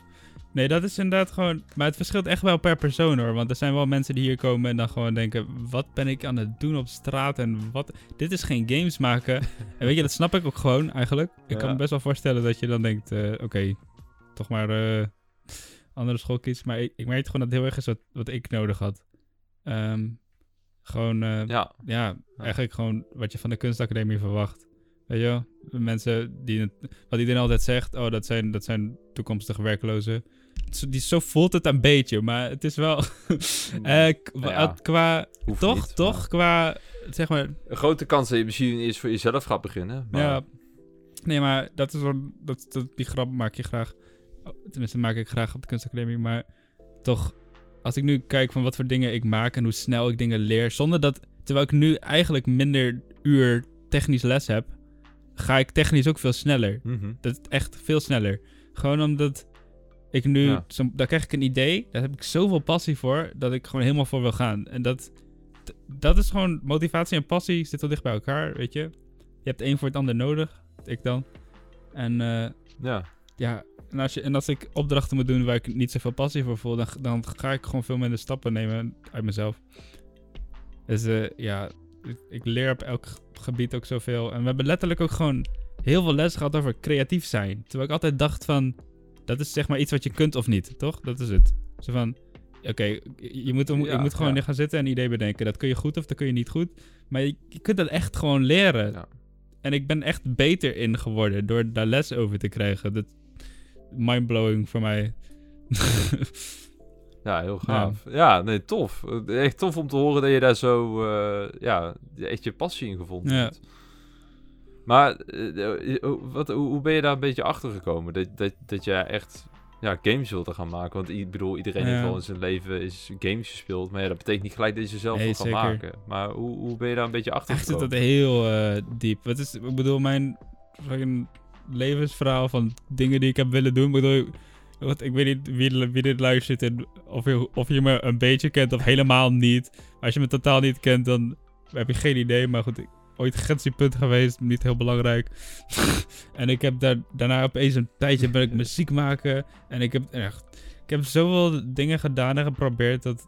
Nee, dat is inderdaad gewoon... Maar het verschilt echt wel per persoon hoor. Want er zijn wel mensen die hier komen en dan gewoon denken... Wat ben ik aan het doen op straat en wat... Dit is geen games maken. [laughs] en weet je, dat snap ik ook gewoon eigenlijk. Ik kan me best wel voorstellen dat je dan denkt... eh, Oké, toch maar eh, andere school kiezen. Maar ik, ik merk gewoon dat het heel erg is wat, wat ik nodig had. Ehm, gewoon... eh, Ja, ja, eigenlijk gewoon wat je van de kunstacademie verwacht. Weet je wel? Mensen die het, wat iedereen altijd zegt, oh, dat zijn, dat zijn toekomstige werklozen. Zo- Die, zo voelt het een beetje, maar het is wel... [laughs] eh, ja, qua, toch, niet, toch, maar- qua, zeg maar, Een grote kans dat je misschien eerst voor jezelf gaat beginnen. Maar ja. Nee, maar dat is wel, dat, dat, die grap maak je graag. Tenminste, maak ik graag op de kunstacademie, maar toch, als ik nu kijk van wat voor dingen ik maak en hoe snel ik dingen leer, zonder dat, terwijl ik nu eigenlijk minder uur technisch les heb, ga ik technisch ook veel sneller. Mhm. Dat is echt veel sneller. Gewoon omdat ik nu, Ja. zo, daar krijg ik een idee, daar heb ik zoveel passie voor, dat ik gewoon helemaal voor wil gaan. En dat, dat is gewoon, motivatie en passie zitten wel dicht bij elkaar, weet je. Je hebt één voor het ander nodig, ik dan. En eh, ja. ja, en als, je, en als ik opdrachten moet doen waar ik niet zoveel passie voor voel, dan, dan ga ik gewoon veel minder stappen nemen uit mezelf. Dus eh, ja, ik, ik leer op elk gebied ook zoveel. En we hebben letterlijk ook gewoon heel veel les gehad over creatief zijn. Terwijl ik altijd dacht van, dat is zeg maar iets wat je kunt of niet, toch? Dat is het. Zo van, oké, je moet, je Ja, moet gewoon ja. gaan zitten en een idee bedenken. Dat kun je goed of dat kun je niet goed. Maar je, je kunt dat echt gewoon leren. Ja. En ik ben echt beter in geworden door daar les over te krijgen. Dat mindblowing voor mij. [laughs] Ja, heel gaaf. Ja, nee, tof. Echt tof om te horen dat je daar zo, eh, ja, echt je passie in gevonden Ja. hebt. Maar eh, eh, wat, hoe, hoe ben je daar een beetje achter gekomen? Dat, dat, dat jij echt ja, games wilde gaan maken? Want ik bedoel, iedereen heeft wel in zijn leven is games gespeeld. Maar ja, dat betekent niet gelijk dat je ze zelf Nee, wil gaan maken. Maar hoe, hoe ben je daar een beetje achter Echt zit gekomen? dat heel eh, diep. Wat is, ik bedoel, mijn fucking levensverhaal van dingen die ik heb willen doen. Ik bedoel, wat, ik weet niet wie, wie dit luistert en of je, of je me een beetje kent of helemaal niet. Als je me totaal niet kent, dan heb je geen idee. Maar goed, ik, ooit grensiepunt geweest, niet heel belangrijk. [laughs] en ik heb daar, daarna opeens een tijdje ben ik muziek maken. En ik heb echt, ik heb zoveel dingen gedaan en geprobeerd dat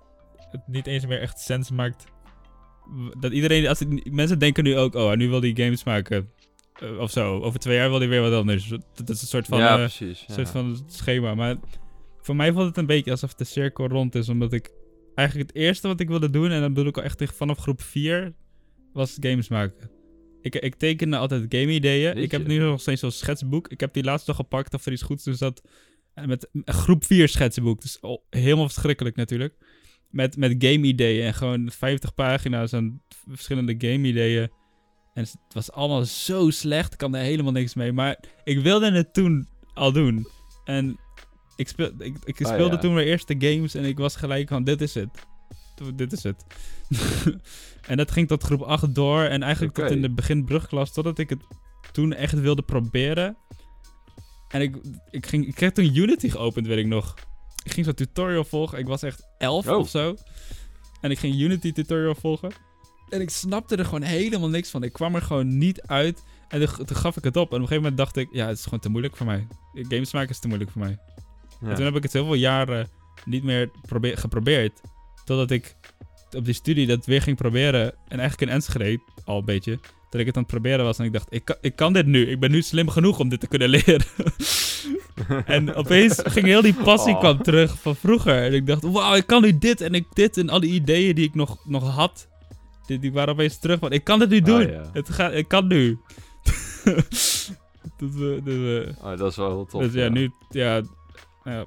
het niet eens meer echt sens maakt. Dat iedereen, als ik, mensen denken nu ook, oh, nu wil hij games maken. Eh, of zo. Over twee jaar wil hij weer wat anders. Dat, dat is een soort van, ja, eh, precies. Ja. soort van schema. Maar voor mij voelt het een beetje alsof de cirkel rond is. Omdat ik eigenlijk het eerste wat ik wilde doen, en dat bedoel ik al echt echt vanaf groep 4, was games maken. Ik, ik tekende altijd game-ideeën. Ik heb nu nog steeds zo'n schetsboek. Ik heb die laatst nog gepakt of er iets goeds dus dat met een groep 4 schetsboek. Dus al- helemaal verschrikkelijk natuurlijk. Met, met game-ideeën en gewoon 50 pagina's aan verschillende game-ideeën. En het was allemaal zo slecht. Ik kan er helemaal niks mee. Maar ik wilde het toen al doen. En ik, speel, ik, ik Ah, speelde ja. toen mijn eerste games en ik was gelijk van, dit is het. Dit is het. [laughs] en dat ging tot groep 8 door en eigenlijk tot in de begin brugklas, totdat ik het toen echt wilde proberen. En ik, ik, ging, ik kreeg toen Unity geopend, weet ik nog. Ik ging zo'n tutorial volgen. Ik was echt 11 Oh. of zo. En ik ging Unity tutorial volgen. En ik snapte er gewoon helemaal niks van. Ik kwam er gewoon niet uit. En toen, toen gaf ik het op. En op een gegeven moment dacht ik, ja, het is gewoon te moeilijk voor mij. Games maken is te moeilijk voor mij. Ja. En toen heb ik het heel veel jaren niet meer probeer, geprobeerd. Totdat ik op die studie dat weer ging proberen. En eigenlijk in Enschede al een beetje. Dat ik het aan het proberen was. En ik dacht, ik kan, ik kan dit nu. Ik ben nu slim genoeg om dit te kunnen leren. [laughs] en opeens ging heel die passie Oh. kwam terug van vroeger. En ik dacht, wauw, ik kan nu dit en ik dit. En al die ideeën die ik nog, nog had. Die, die waren opeens terug van, ik kan dit nu Ah, doen. ja. het gaat, ik kan nu. [laughs] eh, Oh, dat is wel heel tof. dus ja, nu, ja, ja,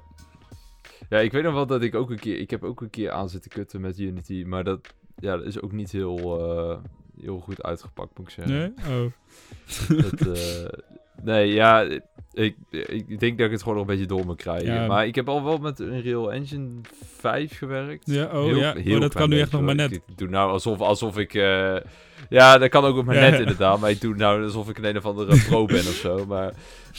Ja, ik weet nog wel dat ik ook een keer... Ik heb ook een keer aan zitten kutten met Unity, maar dat, ja, dat is ook niet heel, eh, heel goed uitgepakt, moet ik zeggen. nee? Oh. Dat, eh, nee, ja, ik, ik denk dat ik het gewoon nog een beetje door moet krijgen. Ja. Maar ik heb al wel met Unreal Engine 5 gewerkt. Ja, oh Heel- ja, heel oh, dat kan nu echt nog maar net. Ik, ik doe nou alsof, alsof ik... eh, ja, dat kan ook maar Ja, net ja. inderdaad. Maar ik doe nou alsof ik een een of andere pro ben of zo. Maar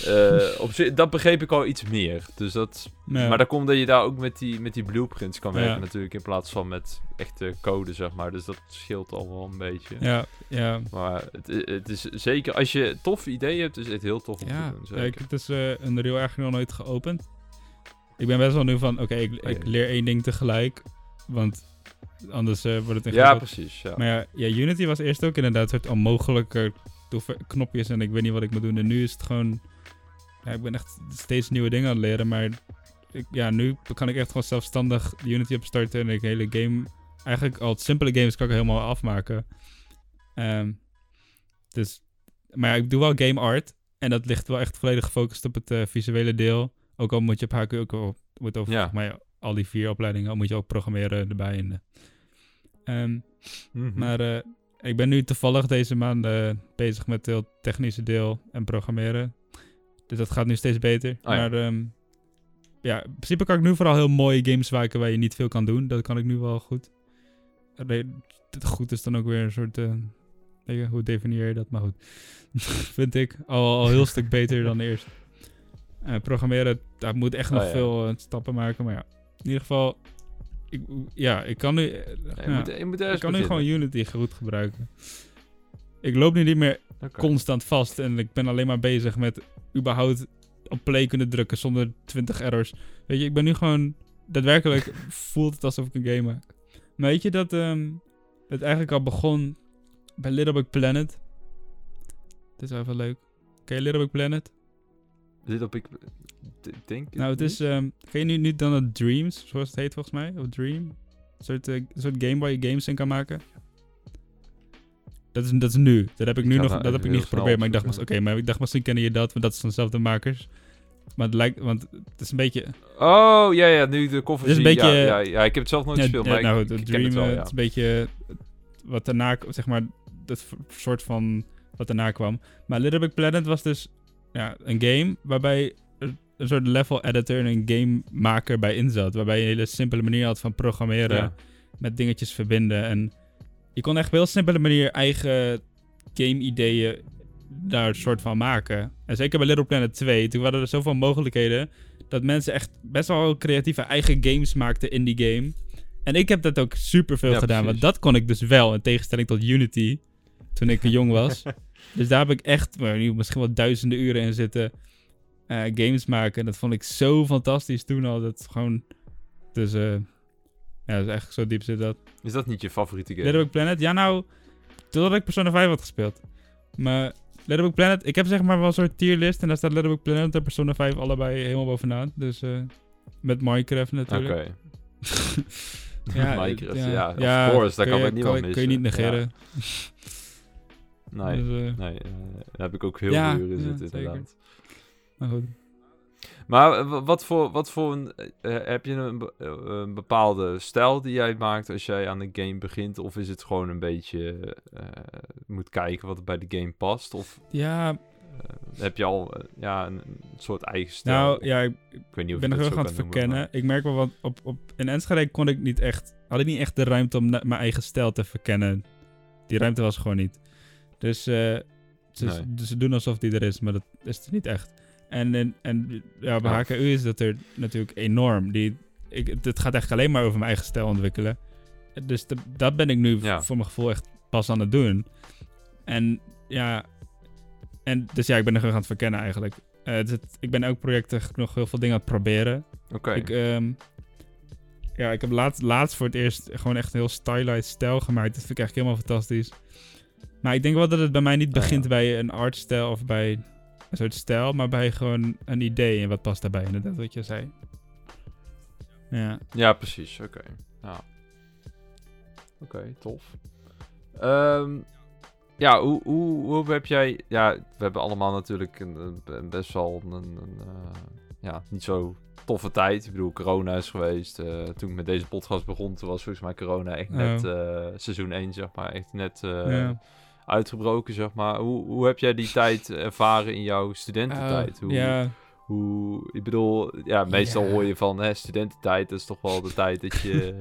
eh, op zich, dat begreep ik al iets meer. Dus dat... Ja. Maar dat komt dat je daar ook met die, met die blueprints kan Ja. werken natuurlijk. In plaats van met echte code, zeg maar. Dus dat scheelt al wel een beetje. Ja, ja. Maar het, het is zeker... Als je toffe ideeën hebt, is het heel tof om Ja, te doen. ja, Zeker. ik heb dus eh een reel eigenlijk nog nooit geopend. Ik ben best wel nu van, oké, ik, ik ja. leer één ding tegelijk. Want anders eh, wordt het Ja, precies. Ja. Maar ja, ja, Unity was eerst ook inderdaad een soort onmogelijke knopjes en ik weet niet wat ik moet doen. En nu is het gewoon, ja, ik ben echt steeds nieuwe dingen aan het leren. Maar ik, ja, nu kan ik echt gewoon zelfstandig Unity opstarten en ik hele game, eigenlijk al simpele games kan ik helemaal afmaken. Ehm, dus, maar ja, ik doe wel game art. En dat ligt wel echt volledig gefocust op het eh, visuele deel. Ook al moet je op HQ ook al, moet over, Ja. mij al die vier opleidingen, moet je ook programmeren erbij. En, Mhm. maar eh, ik ben nu toevallig deze maand eh, bezig met het technische deel en programmeren. Dus dat gaat nu steeds beter. Oh ja. Maar ehm, ja, in principe kan ik nu vooral heel mooie games maken waar je niet veel kan doen. Dat kan ik nu wel goed. Goed is dan ook weer een soort... je, hoe definieer je dat? Maar goed. [laughs] Vind ik al, heel stuk beter dan [laughs] eerst. Eh, programmeren, daar moet echt nog Oh ja. veel stappen maken. Maar ja, in ieder geval... Ik, ja, ik kan nu... Ja, moet, je moet Ik kan nu gewoon. Unity goed gebruiken. Ik loop nu niet meer constant vast en ik ben alleen maar bezig met überhaupt op play kunnen drukken zonder 20 errors. Weet je, ik ben nu gewoon daadwerkelijk [laughs] voelt het alsof ik een game maak. Maar weet je dat ehm, het eigenlijk al begon bij Little Big Planet? Dit is wel even leuk. Ken je Little Big Planet? Op ik... d- Denk Nou, het is, ehm ken je nu niet dan het Dreams, zoals het heet volgens mij? Of Dream? Een soort, eh, een soort game waar je games in kan maken. Dat is, dat is nu. Dat heb ik Ik nu nog, dat heb ik niet geprobeerd. Maar ik dacht, oké, maar ik dacht misschien kennen je dat, want dat is van dezelfde makers. Maar het lijkt, want het is een beetje... Oh, ja, ja, nu de koffer Het is een zie- beetje- Ja, ja, ja, ik heb het zelf nooit Ja, gespeeld, ja, maar nou, ik, Dream, het wel, eh, ja. het is een beetje wat daarna, zeg maar, dat soort van wat daarna kwam. Maar Little Big Planet was dus ja, een game waarbij een soort level editor en een gamemaker bij in zat. Waarbij je een hele simpele manier had van programmeren Ja. met dingetjes verbinden. En je kon echt op een heel simpele manier eigen game-ideeën daar een soort van maken. En zeker bij Little Planet 2, toen waren er zoveel mogelijkheden dat mensen echt best wel creatieve eigen games maakten in die game. En ik heb dat ook super veel Ja, gedaan, want dat kon ik dus wel, in tegenstelling tot Unity, toen ik jong was. [laughs] dus daar heb ik echt nu misschien wel duizenden uren in zitten eh, games maken. En dat vond ik zo fantastisch toen al. Dat gewoon, dus eh, ja, dat is eigenlijk zo diep zit dat. Is dat niet je favoriete game? Little Big Planet, ja nou, totdat ik Persona 5 had gespeeld. Maar Little Big Planet, ik heb zeg maar wel een soort tierlist en daar staat Little Big Planet en Persona 5 allebei helemaal bovenaan. Dus eh, met Minecraft Oké. natuurlijk. [laughs] Ja, [laughs] Minecraft, ja, ja, ja, of course, daar kan je- het niemand kun je- Kun je niet missen. negeren. [laughs] Nee, Dus, nee daar heb ik ook heel veel uren ja, zitten, inderdaad. Maar goed. Maar eh, wa- wat voor, wat voor een, eh, heb je een, be- eh, een bepaalde stijl die jij maakt als jij aan een game begint? Of is het gewoon een beetje, eh, moet kijken wat er bij de game past? Of Ja, eh, heb je al eh, ja, een, een soort eigen stijl? nou ja, ik, ik weet niet Ik of ben nog heel gaan kan het noemen, verkennen. Ik merk wel, want op, op, in Enschede kon ik niet echt, had ik niet echt de ruimte om mijn eigen stijl te verkennen. Die ruimte was gewoon niet. Dus eh, ze, Nee. ze doen alsof die er is, maar dat is het niet echt. En, en, en ja, bij Ah. HKU is dat er natuurlijk enorm. Die, ik, het gaat echt alleen maar over mijn eigen stijl ontwikkelen. Dus de- dat ben ik nu Ja. voor mijn gevoel echt pas aan het doen. En ja, en dus ja, ik ben er gewoon aan het verkennen eigenlijk. Eh, het- ik ben elk project nog heel veel dingen aan het proberen. Oké, Ik, ehm, ja, ik heb laatst, laatst voor het eerst gewoon echt een heel stylized stijl gemaakt. Dat vind ik echt helemaal fantastisch. Maar ik denk wel dat het bij mij niet Ah, ja. begint bij een artstijl of bij een soort stijl, maar bij gewoon een idee en wat past daarbij. Inderdaad, wat je zei. Ja. Ja, precies. Oké. Ja. Oké, tof. Ehm, ja, hoe, hoe, hoe heb jij... Ja, we hebben allemaal natuurlijk een, een- best wel een... een eh, ja, niet zo toffe tijd. Ik bedoel, corona is geweest. Eh, toen ik met deze podcast begon, toen was volgens mij corona echt net eh, seizoen 1, zeg maar. Echt net ja. Uitgebroken, zeg maar. Hoe, hoe heb jij die tijd ervaren in jouw studententijd? hoe, ja. hoe, ik bedoel, ja, meestal Ja. hoor je van hè, studententijd, dat is toch wel de tijd dat je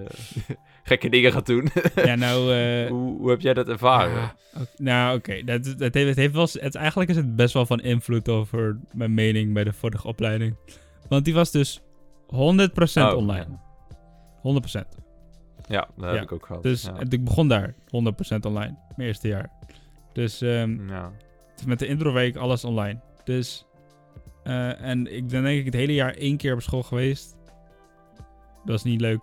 eh, [laughs] gekke dingen gaat doen. ja, nou... [laughs] eh, hoe, hoe heb jij dat ervaren? Ja, ok- nou, oké. Dat, dat heeft, het heeft wel... Het, eigenlijk is het best wel van invloed over mijn mening bij de vorige opleiding. Want die was dus 100% Oh, online. 100%. Ja, dat Ja, heb ik ook gehad. Dus ja. ik begon daar 100% online. Mijn eerste jaar. Dus ehm, ja. met de introweek alles online. Dus... eh, en ik ben denk ik het hele jaar één keer op school geweest. Dat was niet leuk.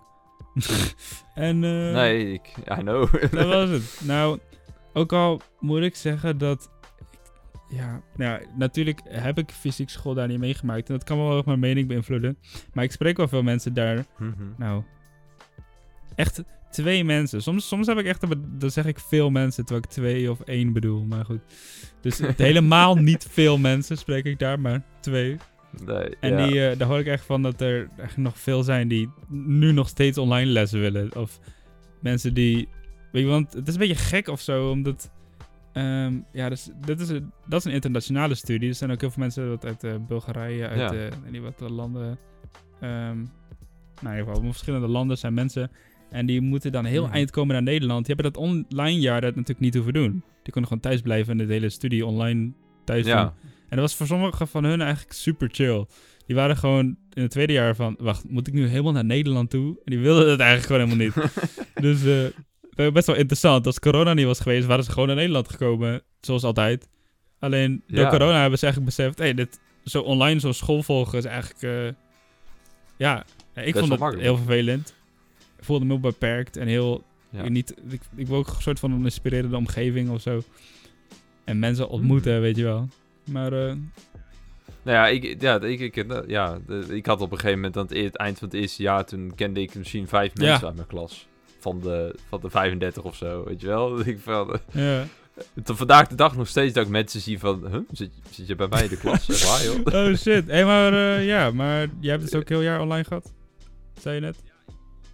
[laughs] en... eh, nee, ik, I know. [laughs] dat was het. Nou, ook al moet ik zeggen dat. Ja, nou, natuurlijk heb ik fysiek school daar niet meegemaakt. En dat kan wel ook mijn mening beïnvloeden. Maar ik spreek wel veel mensen daar. Mhm. Nou, echt twee mensen. Soms, soms heb ik echt, een- dan zeg ik veel mensen, terwijl ik twee of één bedoel. Maar goed. Dus [laughs] helemaal niet veel mensen spreek ik daar, maar twee. nee, En ja. die, eh, daar hoor ik echt van dat er echt nog veel zijn die nu nog steeds online lessen willen. Of mensen die. Weet je, want het is een beetje gek of zo, omdat. ehm, ja, dus, dit is een, dat is een internationale studie. Er zijn ook heel veel mensen wat uit eh, Bulgarije, uit Ja. eh, weet niet wat landen. ehm nou, in ieder geval, verschillende landen zijn mensen. En die moeten dan heel Mhm. eind komen naar Nederland. Die hebben dat online jaar dat natuurlijk niet hoeven doen. Die konden gewoon thuis blijven en de hele studie online thuis doen. En dat was voor sommigen van hun eigenlijk super chill. Die waren gewoon in het tweede jaar van... Wacht, moet ik nu helemaal naar Nederland toe? En die wilden het eigenlijk gewoon helemaal niet. [laughs] dus eh, best wel interessant. Als corona niet was geweest, waren ze gewoon naar Nederland gekomen. Zoals altijd. Alleen door Ja. corona hebben ze eigenlijk beseft... Hé, dit zo online zo'n school volgen is eigenlijk... eh, ja, ik Best vond het heel vervelend. Ik voelde me heel beperkt en heel... Ja. Ik, niet, ik, ik wil ook een soort van een inspirerende omgeving of zo. En mensen ontmoeten, Mhm. weet je wel. Maar... eh, Nou ja, ik, ja, ik, ik, ja, de- ik had op een gegeven moment aan het, e- het eind van het eerste jaar, toen kende ik misschien vijf Ja. mensen uit mijn klas. Van de, van de 35 of zo, weet je wel. [laughs] Ik van, eh, ja. tot vandaag de dag nog steeds dat ik mensen zie van, huh, zit, zit je bij mij in de klas? Echt waar, joh? [laughs] Oh shit. Hé, maar eh, ja, maar jij hebt dus ook heel jaar online gehad? Zei je net?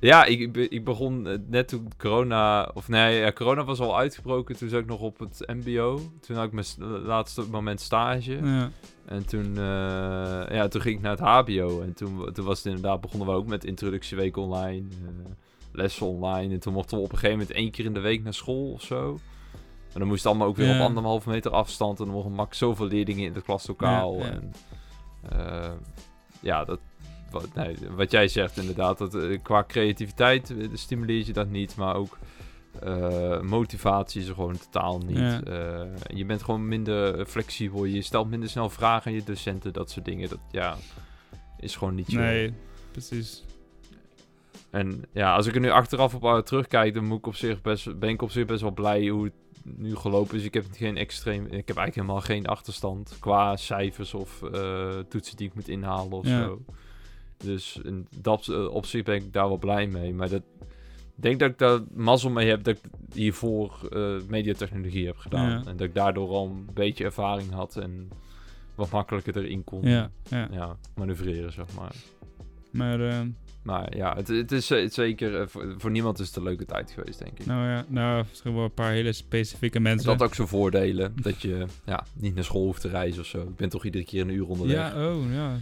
Ja, ik, ik be- ik begon eh, net toen corona... Of nee, ja, corona was al uitgebroken. Toen zat ik nog op het mbo. Toen had ik mijn st- laatste moment stage. Ja. En toen, eh, ja, toen ging ik naar het hbo. En toen, toen was het inderdaad... Begonnen we ook met introductieweek online. eh, lessen online. En toen mochten we op een gegeven moment één keer in de week naar school of zo. En dan moest het allemaal ook weer Ja. op anderhalve meter afstand. En dan mochten max zoveel leerlingen in het klaslokaal. En, ja, dat, wat, nee, wat jij zegt inderdaad, dat, eh, qua creativiteit eh, stimuleert je dat niet, maar ook eh, motivatie is er gewoon totaal niet. Ja. Je bent gewoon minder flexibel, je stelt minder snel vragen aan je docenten, dat soort dingen. Dat ja, is gewoon niet zo. Nee, precies. En ja, als ik er nu achteraf op terugkijk, dan moet ik op zich best, ben ik op zich best wel blij hoe het nu gelopen is. Ik heb geen extreem, ik heb eigenlijk helemaal geen achterstand qua cijfers of toetsen die ik moet inhalen of Ja. zo. Dus in dat eh, opzicht ben ik daar wel blij mee. Maar dat, Ik denk dat ik daar mazzel mee heb dat ik hiervoor eh, mediatechnologie heb gedaan. Ja. En dat ik daardoor al een beetje ervaring had en wat makkelijker erin kon Ja, ja. ja, manoeuvreren, zeg maar. Maar, eh, Maar ja, het, het is het zeker, voor, voor niemand is het een leuke tijd geweest, denk ik. nou ja, nou, misschien wel een paar hele specifieke mensen. had ook zijn voordelen, dat je ja, niet naar school hoeft te reizen of zo. Ik ben toch iedere keer een uur onderweg. Ja, oh, ja.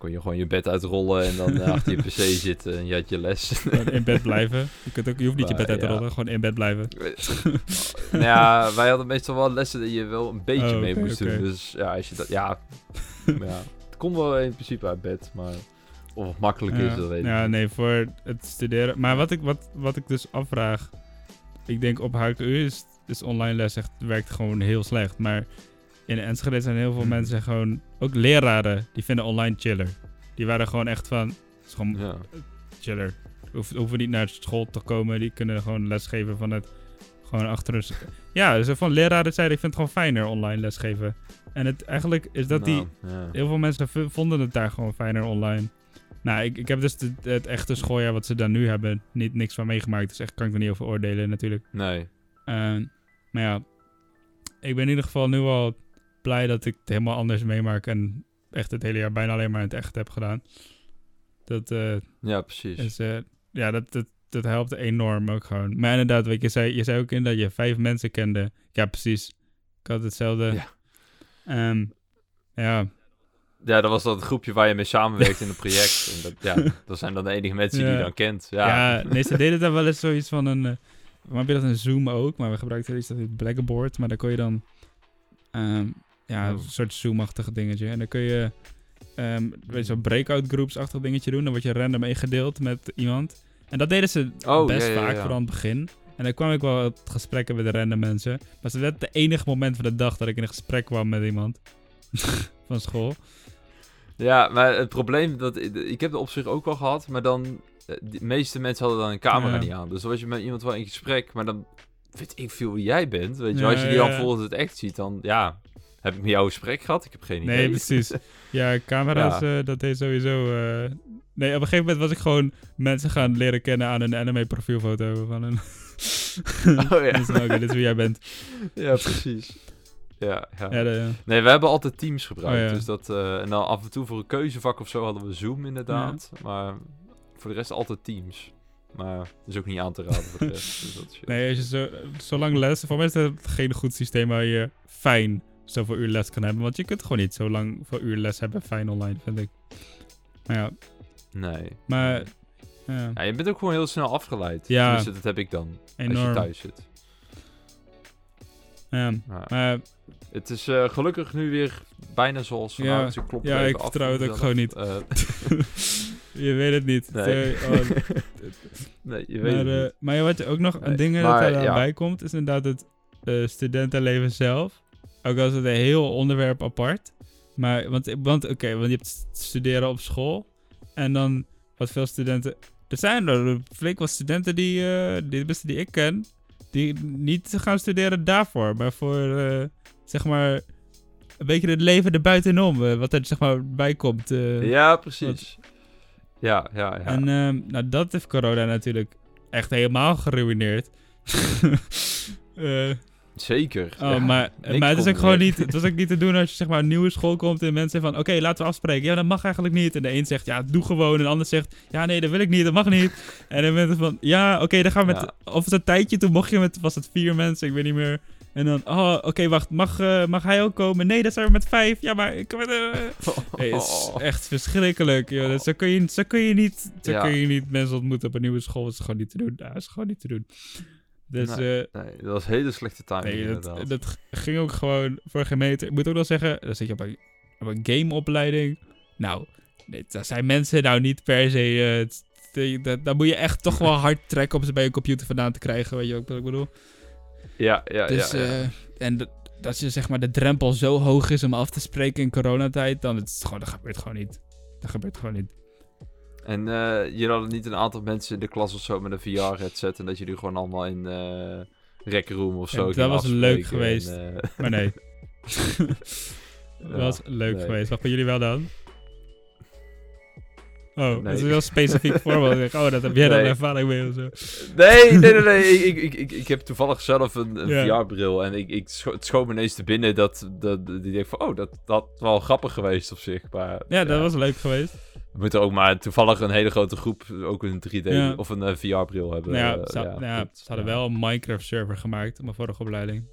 Kon je gewoon je bed uitrollen en dan eh, [laughs] achter je pc zitten en je had je les. In bed blijven. Je, kunt ook, je hoeft niet je bed uit te ja. rollen, gewoon in bed blijven. [laughs] nou ja, wij hadden meestal wel lessen dat je wel een beetje Oh, mee moest doen. Dus ja, als je dat, ja, [laughs] ja, het kon wel in principe uit bed, maar of het makkelijk is, ja, dat weet ik ja niet. nee, voor het studeren. Maar wat ik, wat, wat ik dus afvraag, ik denk op HKU is, is online les echt, werkt gewoon heel slecht. Maar in Enschede zijn heel veel mensen gewoon, ook leraren, die vinden online chiller. Die waren gewoon echt van, het is gewoon Ja. chiller. Hoef, hoeven niet naar school te komen, die kunnen gewoon lesgeven van het, gewoon achter een... Ja, zo van leraren zeiden, ik vind het gewoon fijner online lesgeven. En het, eigenlijk is dat die, Nou, ja. Heel veel mensen vonden het daar gewoon fijner online. Nou, ik, ik heb dus de- het echte schooljaar wat ze dan nu hebben niet niks van meegemaakt. Dus echt kan ik er niet over oordelen natuurlijk. Nee, Eh, maar ja, ik ben in ieder geval nu al blij dat ik het helemaal anders meemaak. En echt het hele jaar bijna alleen maar in het echt heb gedaan. Dat eh, ja, precies. is, eh, ja, dat, dat, dat helpt enorm ook gewoon. Maar inderdaad, weet je, zei, je zei ook in dat je vijf mensen kende. Ja, precies. Ik had hetzelfde. Ja. Ehm, ja, Ja, dat was dat groepje waar je mee samenwerkt in een project. [laughs] En dat, ja, dat zijn dan de enige mensen die je dan kent. Ja, Ja, nee, ze deden daar wel eens zoiets van een... eh maar heb je dat een Zoom ook? Maar we gebruikten iets dat heet Blackboard. Maar daar kon je dan... ehm, ja, een soort Zoom-achtig dingetje. En dan kun je... ehm weet je, zo'n breakout groups-achtig dingetje doen. Dan word je random ingedeeld met iemand. En dat deden ze Oh, best ja, ja, vaak, vooral aan het begin. En dan kwam ik wel het gesprekken met de random mensen. Maar het was net het enige moment van de dag dat ik in een gesprek kwam met iemand. [laughs] van school. Ja, maar het probleem, dat ik heb het op zich ook wel gehad, maar dan, eh, de meeste mensen hadden dan een camera Ja. niet aan. Dus dan was je met iemand wel in gesprek, maar dan weet ik veel wie jij bent. Weet je, Ja, als je die ja, dan volgens het echt ziet, dan ja, heb ik met jou een gesprek gehad? Ik heb geen idee. Nee, precies. [laughs] Ja, camera's, eh, dat deed sowieso... eh, Nee, op een gegeven moment was ik gewoon mensen gaan leren kennen aan een anime profielfoto van een... Oh ja. [laughs] Dus dit is wie jij bent. [laughs] ja, precies. Ja, ja. Ja, de, Nee, we hebben altijd Teams gebruikt. Oh, ja. dus dat, eh, en dan af en toe voor een keuzevak of zo hadden we Zoom inderdaad. Maar voor de rest altijd Teams. Maar dat is ook niet aan te raden voor de rest. Dus dat is, nee, als je zo, zo lang les... Voor mij is het geen goed systeem waar je fijn zoveel uur les kan hebben. Want je kunt gewoon niet zo lang veel uur les hebben fijn online, vind ik. Maar ja, Nee. maar... Ja, Ja, je bent ook gewoon heel snel afgeleid. Ja. Tenminste, dat heb ik dan. Als je thuis zit. Ja, Maar maar het is eh, gelukkig nu weer bijna zoals Ja. vanavond. Dus ik klop er Ja, ik af vertrouw het voor ook gewoon niet. Eh, [laughs] je weet het niet. Nee. Oh, [laughs] nee, je weet maar, het eh, niet. maar wat je ook nog een Nee, ding dat maar, er ja. bij komt, is inderdaad het studentenleven zelf. Ook al is het een heel onderwerp apart. Maar, want, want oké, want je hebt st- studeren op school. En dan, wat veel studenten... Er zijn er flink wat studenten die, eh die, tenminste die ik ken, die niet gaan studeren daarvoor. Maar voor, eh, zeg maar, een beetje het leven erbuitenom. eh, wat er, zeg maar, bij komt. ja, precies. Ja, ja, ja. En ehm, nou, dat heeft corona natuurlijk echt helemaal geruineerd. [laughs] Zeker. oh, ja. maar, maar het is ook gewoon niet, het was ook niet te doen als je zeg maar een nieuwe school komt en mensen van, oké, laten we afspreken. Ja, dat mag eigenlijk niet. En de een zegt, ja, doe gewoon. En de ander zegt, ja, nee, dat wil ik niet, dat mag niet. En dan mensen van, ja, oké, dan gaan we met, Ja. of het een tijdje, toen mocht je met, was het vier mensen, ik weet niet meer. En dan, oh, oké, wacht, mag, eh, mag hij ook komen? Nee, dat zijn we met vijf. Ja, maar ik... Nee, [laughs] het is echt verschrikkelijk, joh. Dat- Zo kun je, zo kun je, niet, zo Ja. kun je niet mensen ontmoeten op een nieuwe school. Dat is gewoon niet te doen. Dat is gewoon niet te doen. Dus Nee, eh, Nee, dat was hele slechte timing nee, inderdaad. dat, dat ging ook gewoon voor gemeente. Ik moet ook wel zeggen, dan zit je op een, op een gameopleiding. Nou, nee, daar zijn mensen nou niet per se... dat, daar moet je echt toch wel [laughs] hard trekken om ze bij je computer vandaan te krijgen. Weet je wat ik bedoel? Ja, ja, Dus, ja. ja. eh, en dat, dat je zeg maar de drempel zo hoog is om af te spreken in coronatijd, dan het is gewoon, dat gebeurt gewoon niet. Dat gebeurt gewoon niet. En eh je had niet een aantal mensen in de klas of zo met een VR-headset en dat jullie gewoon allemaal in eh rec room of Ja, zo dat was leuk geweest. en, eh, Maar nee. [laughs] dat was leuk nee. geweest. Wat voor jullie wel dan? Oh, Nee. dat is heel specifiek [laughs] voorbeeld. Oh, dat heb jij dan Nee. ervaring mee of zo. Nee, [laughs] nee, nee, nee. Ik, ik, ik, ik heb toevallig zelf een, een Ja. VR-bril. En ik, ik scho het schoot me ineens te binnen dat, dat, die denk van... Oh, dat dat was wel grappig geweest op zich. Maar, Ja, dat was leuk geweest. We moeten ook maar toevallig een hele grote groep ook een 3D Ja. of een eh, VR-bril hebben. Nou ja, Eh, ze, nou ja, goed. ze hadden wel een Minecraft-server gemaakt op mijn vorige opleiding.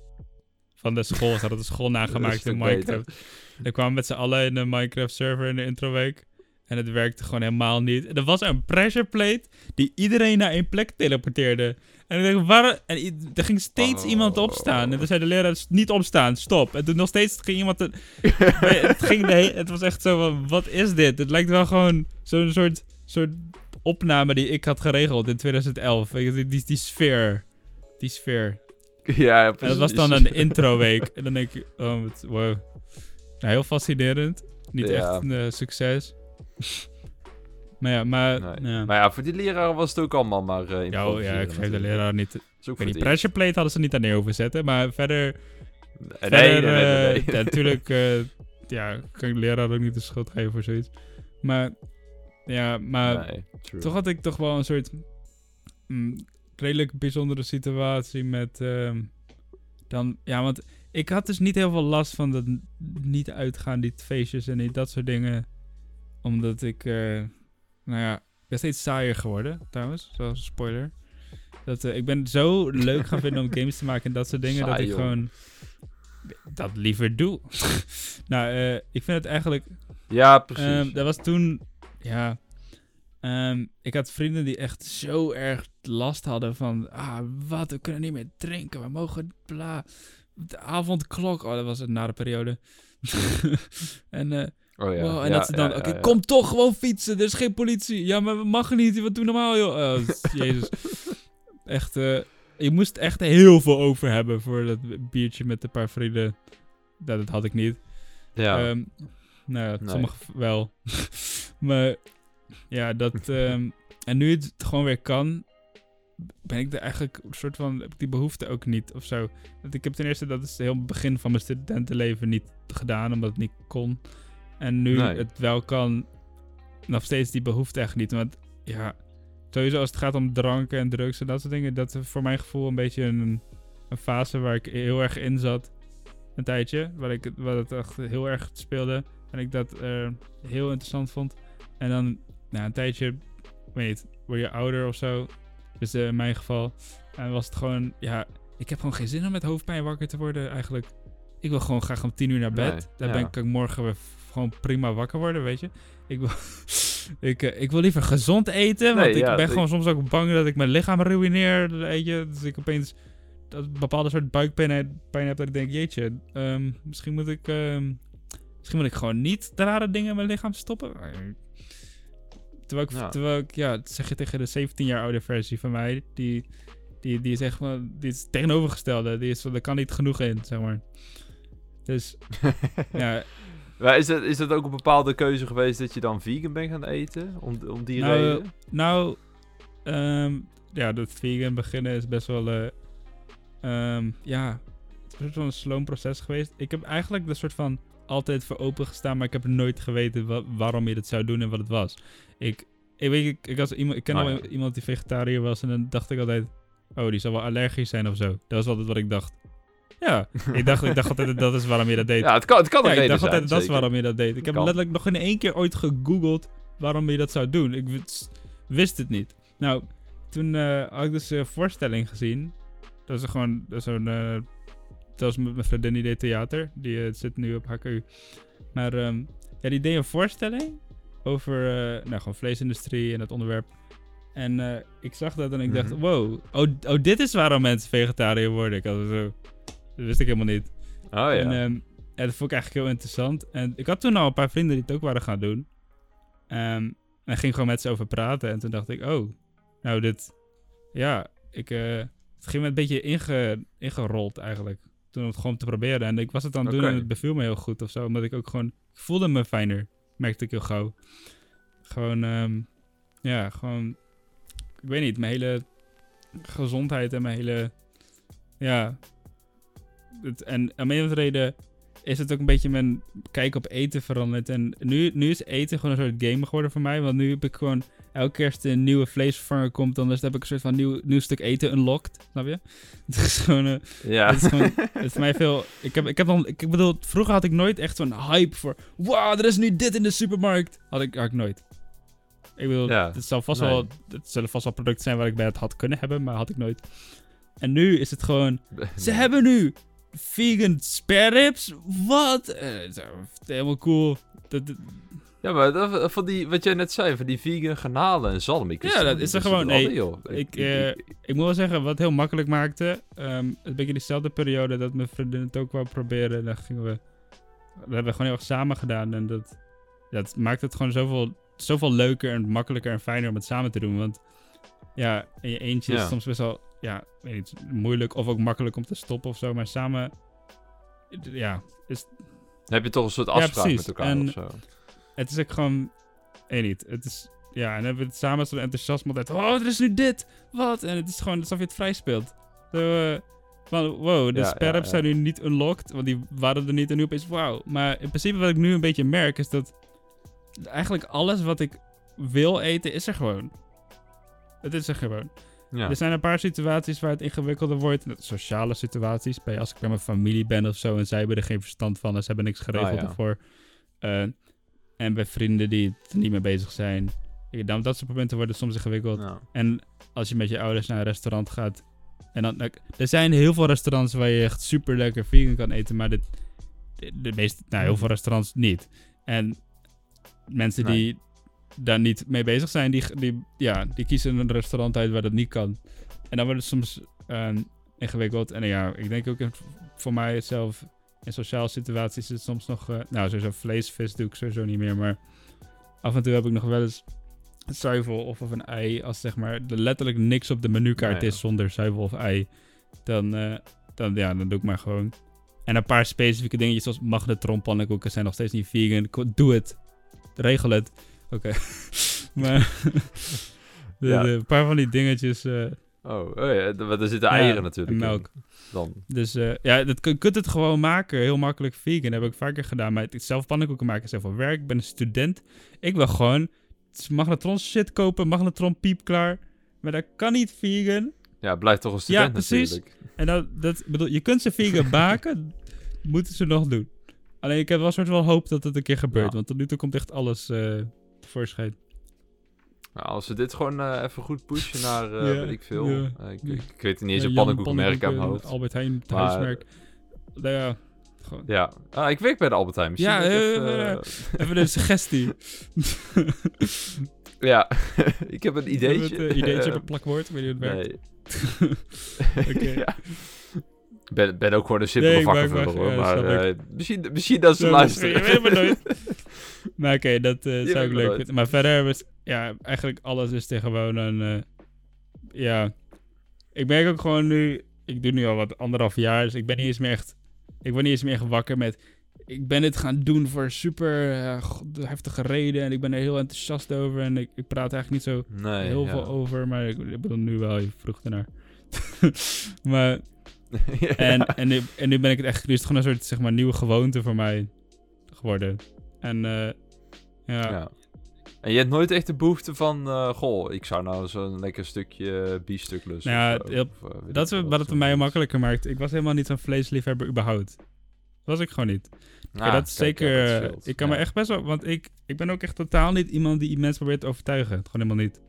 Van de school. Ze hadden de school [laughs] nagemaakt in beter. Minecraft. We kwamen met z'n allen in de Minecraft-server in de introweek. En het werkte gewoon helemaal niet. En er was een pressure plate die iedereen naar één plek teleporteerde. En ik dacht, waar... En er ging steeds Oh. iemand opstaan. En toen zei de leraar, niet opstaan, stop. En toen nog steeds ging iemand... [laughs] te- het, ging het was echt zo van, wat is dit? Het lijkt wel gewoon zo'n soort, soort opname die ik had geregeld in 2011. Weet je, Die, die, die sfeer. Die sfeer. Ja, ja, En dat was dan precies. een introweek. En dan denk ik, oh, wow. Nou, heel fascinerend. Niet Ja. echt een eh, succes. Maar ja, maar... Nee. Ja. Maar ja, voor die leraren was het ook allemaal maar eh Ja, oh, ja, ik geef de leraar niet... Ik weet niet, pressure plate hadden ze niet aan neer hoeven zetten. Maar verder... Nee, verder, nee, nee, nee, eh, nee. ja, natuurlijk... [laughs] eh, ja, kan ik de leraar ook niet de schuld geven voor zoiets. Maar... Ja, maar... Toch had ik toch wel een soort mm, redelijk bijzondere situatie met ehm, dan ja, want ik had dus niet heel veel last van dat niet uitgaan, die feestjes en die, dat soort dingen, omdat ik, nou ja, ik ben steeds saaier geworden trouwens, zoals een spoiler. Dat, eh, ik ben zo leuk gaan vinden om [laughs] games te maken en dat soort dingen dat ik joh. gewoon dat liever doe. [laughs] nou, eh, ik vind het eigenlijk Ja, precies. Ehm, dat was toen, ja. ehm, ik had vrienden die echt zo erg last hadden van, ah, wat, we kunnen niet meer drinken, we mogen, bla. De avondklok, oh, dat was een nare periode. [laughs] en, eh, oh, ja. wow, en Ja, dat ze dan, ja, oké, kom toch gewoon fietsen, er is geen politie. Ja, maar we mag niet, wat doen normaal, joh. Oh, [laughs] jezus. Echt, eh, je moest echt heel veel over hebben voor dat biertje met een paar vrienden. Dat, dat had ik niet. Ja. Ehm, nou ja, Nee. sommige wel. [laughs] maar ja, dat... [laughs] ehm, en nu het gewoon weer kan, ben ik er eigenlijk een soort van... Heb ik die behoefte ook niet of zo. Want ik heb ten eerste, dat is heel het begin van mijn studentenleven niet gedaan, omdat het niet kon. En nu Nee. het wel kan, nog steeds die behoefte echt niet. Want ja, sowieso als het gaat om dranken en drugs en dat soort dingen, dat is voor mijn gevoel een beetje een, een fase waar ik heel erg in zat. Een tijdje, waar ik waar het echt heel erg speelde. En ik dat eh, heel interessant vond. En dan, na een tijdje, weet niet, word je ouder of zo. Dus eh, in mijn geval. En was het gewoon, ja, ik heb gewoon geen zin om met hoofdpijn wakker te worden eigenlijk. Ik wil gewoon graag om tien uur naar bed. Nee, Daar ja. ben ik morgen weer gewoon prima wakker worden, weet je. Ik wil, [laughs] ik, eh, ik wil liever gezond eten, want Nee, ik ja, ben ik- gewoon soms ook bang dat ik mijn lichaam ruïneer, weet je. Dus ik opeens dat bepaalde soort buikpijn heb, pijn heb dat ik denk, jeetje, ehm, misschien moet ik, ehm, misschien moet ik gewoon niet de rare dingen in mijn lichaam stoppen. Terwijl ik, Ja. terwijl ik ja, zeg je tegen de 17 jaar oude versie van mij, die, die, die is echt van, die is tegenovergestelde, die is van, er kan niet genoeg in, zeg maar. Dus, [laughs] ja, Maar is dat, is dat ook een bepaalde keuze geweest dat je dan vegan bent gaan eten? Om, om die Nou, reden? Nou, ehm, ja, dat vegan beginnen is best wel, eh, ehm, ja, het is een soort van een sloom proces geweest. Ik heb eigenlijk de soort van altijd voor open gestaan, maar ik heb nooit geweten wa- waarom je dat zou doen en wat het was. Ik, ik weet, ik, ik, was iemand, ik ken Oh, al ja. iemand die vegetariër was en dan dacht ik altijd, oh, die zal wel allergisch zijn of zo. Dat was altijd wat ik dacht. Ja, ik dacht, ik dacht altijd dat is waarom je dat deed. Ja, het kan, het kan Ja, een ik dacht zijn, altijd dat is waarom je dat deed. Ik heb Kan. letterlijk nog in één keer ooit gegoogeld waarom je dat zou doen. Ik wist, het niet. Nou, toen eh, had ik dus een voorstelling gezien. Dat is gewoon zo'n... eh, dat was met mijn vriendin die deed theater. Die eh, zit nu op HKU. Maar ehm, ja, die deed een voorstelling over eh, nou, gewoon vleesindustrie en dat onderwerp. En eh, ik zag dat en ik dacht, Mhm. wow, oh, oh, dit is waarom mensen vegetariër worden. Ik had het zo, dat wist ik helemaal niet. Oh ja. En ja, dat vond ik eigenlijk heel interessant. En ik had toen al een paar vrienden die het ook waren gaan doen. Ehm, en ging gewoon met ze over praten. En toen dacht ik, oh, nou dit... Ja, ik... eh, het ging me een beetje inge, ingerold eigenlijk. Toen om het gewoon te proberen. En ik was het aan het doen en het beviel me heel goed of zo. Omdat ik ook gewoon... Ik voelde me fijner. Merkte ik heel gauw. Gewoon, ehm, ja, gewoon... Ik weet niet, mijn hele gezondheid en mijn hele... Ja... Het, en om een of reden is het ook een beetje mijn kijk op eten veranderd. En nu, nu is eten gewoon een soort game geworden voor mij. Want nu heb ik gewoon elke keer als er een nieuwe vleesvervanger komt, dan heb ik een soort van nieuw, nieuw stuk eten unlocked. Snap je? [laughs] Het is gewoon, eh, Ja. het is gewoon, [laughs] het is voor mij veel. Ik heb, ik heb dan, ik bedoel, vroeger had ik nooit echt zo'n hype voor. Wow, er is nu dit in de supermarkt. Had ik, had ik nooit. Ik bedoel, Ja, het, zal vast nee. wel, het zullen vast wel producten zijn waar ik bij het had kunnen hebben, maar had ik nooit. En nu is het gewoon. [laughs] Ze hebben nu vegan spare ribs. Wat? Eh, zo, helemaal cool. Dat, Ja, maar dat, van die, wat jij net zei, van die vegan garnalen en zalm. Ik Ja, dat is er gewoon- nee, joh. ik, eh, ik moet wel zeggen, wat heel makkelijk maakte. ehm een beetje diezelfde periode dat mijn vriendin het ook wou proberen. Dan gingen we. Dat hebben we gewoon heel erg samen gedaan. En dat, dat maakt het gewoon zoveel, zoveel leuker en makkelijker en fijner om het samen te doen. Want ja, in je eentje is Ja. soms best wel. Ja, weet niet, moeilijk of ook makkelijk om te stoppen of zo. Maar samen. Ja, is, heb je toch een soort afspraak met elkaar En- of zo? het is ook gewoon. Weet niet. Het is. Ja, en dan hebben we het samen zo'n enthousiasme altijd. Oh, er is nu dit. Wat? En het is gewoon alsof je het vrij speelt. Zo, eh, van, wow, de Ja, sperps ja. zijn nu niet unlocked. Want die waren er niet. En nu opeens, wauw. Maar in principe wat ik nu een beetje merk is dat. Eigenlijk alles wat ik wil eten is er gewoon. Het is er gewoon. Ja. Er zijn een paar situaties waar het ingewikkelder wordt. Sociale situaties. Bij als ik bij mijn familie ben of zo. En zij hebben er geen verstand van. En ze hebben niks geregeld Ah, ervoor. Eh, en bij vrienden die er niet mee bezig zijn. Dan, dat soort momenten worden soms ingewikkeld. En als je met je ouders naar een restaurant gaat. En dan, nou, er zijn heel veel restaurants waar je echt super lekker vegan kan eten. Maar de, de, de meeste, nou, heel veel restaurants niet. En mensen Nee. Daar niet mee bezig zijn, die, die, ja, die kiezen een restaurant uit waar dat niet kan. En dan wordt het soms ehm, ingewikkeld. En ja, ik denk ook in- voor mij zelf in sociale situaties is het soms nog... eh, nou, sowieso vlees, vis doe ik sowieso niet meer. Maar af en toe heb ik nog wel eens zuivel of, of een ei. Als zeg maar er letterlijk niks op de menukaart Nou ja. is zonder zuivel of ei. Dan, eh, dan, ja, dan doe ik maar gewoon. En een paar specifieke dingetjes zoals magnetronpannenkoeken zijn nog steeds niet vegan. Doe het. Regel het. Oké. [laughs] maar [laughs] de, Ja. de- een paar van die dingetjes. eh, Oh, oh ja, er zitten Ja, eieren natuurlijk en in melk. Dan. Dus eh, ja, dat, je kunt het gewoon maken. Heel makkelijk vegan. Dat heb ik vaker gedaan. Maar het zelf pannenkoeken maken is heel veel werk. Ik ben een student. Ik wil gewoon magnetron shit kopen. Magnetron piep klaar. Maar dat kan niet vegan. Ja, blijft toch een student precies. natuurlijk. En dat, dat bedoel, je kunt ze vegan [laughs] baken. moeten ze nog doen. Alleen ik heb wel een soort wel hoop dat het een keer gebeurt. Ja. Want tot nu toe komt echt alles eh tevoorschijn. Nou, als we dit gewoon eh, even goed pushen naar, [laughs] Ja, weet ik veel. ja. Eh, ik, Ja. ik weet niet eens een Jan pannenkoekenmerk aan mijn hoofd. Albert Heijn, het Maar- huismerk. Nou ja, gewoon. Ja, ah, ik werk bij de Albert Heijn. Misschien Ja, ik even, [laughs] Even een suggestie. [laughs] ja, ik heb een ideetje. Even Het, eh, ideetje op een plakwoord, weet je het werkt. Nee. Oké. ja. Ik ben, ben ook gewoon een simpele Nee, ik vakkenvuller hoor. Maar misschien, misschien dat ze luisteren. [laughs] Maar oké, dat eh, zou ik leuk vinden. Maar verder, is, ja, eigenlijk alles is tegen gewoon een... eh, ja, ik merk ook gewoon nu... Ik doe nu al wat anderhalf jaar, dus ik ben niet eens meer echt... Ik word niet eens meer echt wakker met... Ik ben dit gaan doen voor super god- heftige reden en ik ben er heel enthousiast over. En ik, ik praat eigenlijk niet zo Nee, heel ja. veel over, maar ik, ik bedoel nu wel, je vroeg ernaar. [laughs] maar [laughs] Ja. en, en, nu, en nu ben ik het echt, nu is het gewoon een soort zeg maar nieuwe gewoonte voor mij geworden. En ja, Ja. En je hebt nooit echt de behoefte van, eh, goh, ik zou nou zo'n lekker stukje biefstuk lussen. Nou ja, of eh, dat is wat het voor mij makkelijker maakt. Ik was helemaal niet zo'n vleesliefhebber überhaupt. Was ik gewoon niet. Ah, Ja, dat is kijk, zeker. ja, dat eh, ik kan Ja. me echt best wel. Want ik, ik ben ook echt totaal niet iemand die mensen probeert te overtuigen. Gewoon helemaal niet.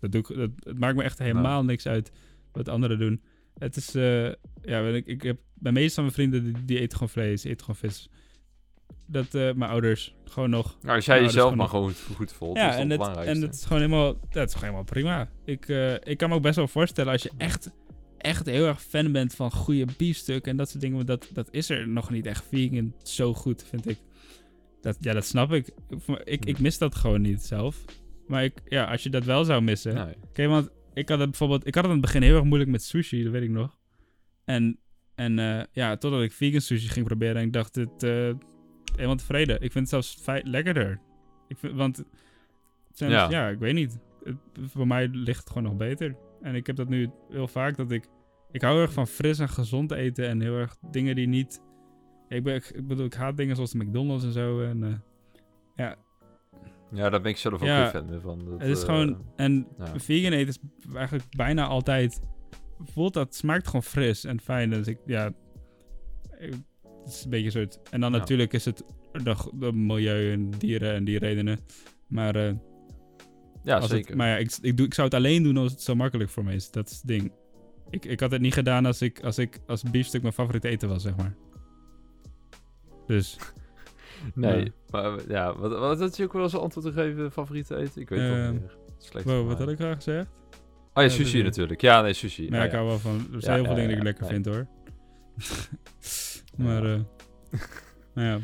Dat doe ik, dat, het maakt me echt helemaal niks uit wat anderen doen. Het is. eh, ja, ik, ik heb. Bij meeste van mijn vrienden die, die eten gewoon vlees, eten gewoon vis. Dat, eh, mijn ouders gewoon nog. Nou, als jij dat jezelf maar gewoon goed, voelt, ja, is dat en het en het is gewoon helemaal, dat is gewoon helemaal prima. Ik, eh, ik kan me ook best wel voorstellen als je echt, echt heel erg fan bent van goede biefstuk en dat soort dingen. Dat, dat is er nog niet echt vegan zo goed, vind ik. Dat, ja, dat snap ik. Ik, ik, ik mis dat gewoon niet zelf. Maar ik, ja, als je dat wel zou missen. Nee. Oké, want ik had het bijvoorbeeld, ik had het aan het begin heel erg moeilijk met sushi, dat weet ik nog. En, en eh, ja, totdat ik vegan sushi ging proberen en ik dacht, het, eh, helemaal tevreden. Ik vind het zelfs lekkerder. Ik vind, want, Ja. ja. ik weet niet. Het, voor mij ligt het gewoon nog beter. En ik heb dat nu heel vaak, dat ik, ik hou heel erg van fris en gezond eten en heel erg dingen die niet Ik, ben, ik, ik bedoel, ik haat dingen zoals de McDonald's en zo. En, eh, ja, Ja, daar ben ik zelf ook Ja, fan van. Dat, het is eh, gewoon... En ja. vegan eten is eigenlijk bijna altijd... Voelt dat, smaakt gewoon fris en fijn. Dus ik, ja... ik- Het is een beetje soort... En dan Ja. natuurlijk is het de, de milieu en dieren en die redenen. Maar, eh, Ja, als zeker. Het, maar ja, ik, ik, doe, ik zou het alleen doen als het zo makkelijk voor me is. Dat is het ding. Ik, ik had het niet gedaan als ik als, ik, als biefstuk mijn favoriete eten was, zeg maar. Dus... [laughs] Nee, Ja. maar ja, wat, wat had je ook wel eens antwoord gegeven, favoriete eten? Ik weet het Ehm, niet meer. Slecht Wow, wat had ik graag gezegd? Oh ja, sushi dus- natuurlijk. Ja, nee, sushi. Maar Ja, ik hou wel van... Er zijn heel veel dingen die ik lekker vind, hoor. [laughs] maar, eh [laughs] nou ja.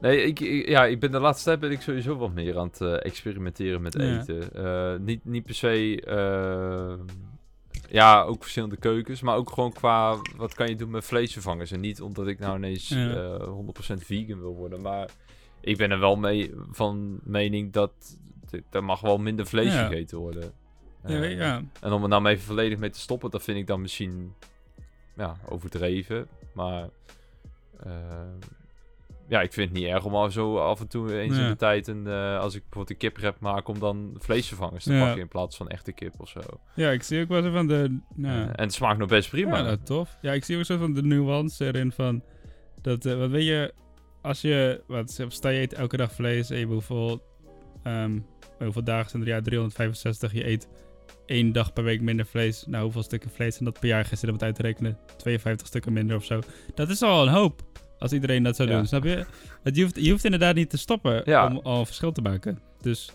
Nee, ik, ik- ja, ik ben de laatste tijd ben ik sowieso wat meer aan het eh, experimenteren met Ja. eten. Eh, niet, niet per se... ja, ook verschillende keukens, maar ook gewoon qua wat kan je doen met vleesvervangers. En niet omdat ik nou ineens Ja. eh 100% vegan wil worden, maar ik ben er wel mee van mening dat er mag wel minder vlees Ja. gegeten worden. Ja, weet- ja. En om er nou even volledig mee te stoppen, dat vind ik dan misschien ja, overdreven. Maar eh, ja, ik vind het niet erg om al zo af en toe eens in de tijd, een, eh, als ik bijvoorbeeld een kiprep maak, om dan vleesvervangers te Ja. pakken in plaats van echte kip of zo. ja, ik zie ook wel zo van de... Nou, Eh, en het smaakt nog best prima. Ja, nou, tof. Ja, ik zie ook zo van de nuance erin van... Dat, wat weet je... Als je... Wat, sta je eet elke dag vlees en je hebt hoeveel... ehm, hoeveel dagen zijn er? Ja, 365. Je eet één dag per week minder vlees. Nou, hoeveel stukken vlees zijn dat per jaar? Gisteren wat uit te rekenen. 52 stukken minder of zo. Dat is al een hoop. Als iedereen dat zou Ja. doen, snap je? Het, je, hoeft, je hoeft inderdaad niet te stoppen Ja. om al verschil te maken. Dus...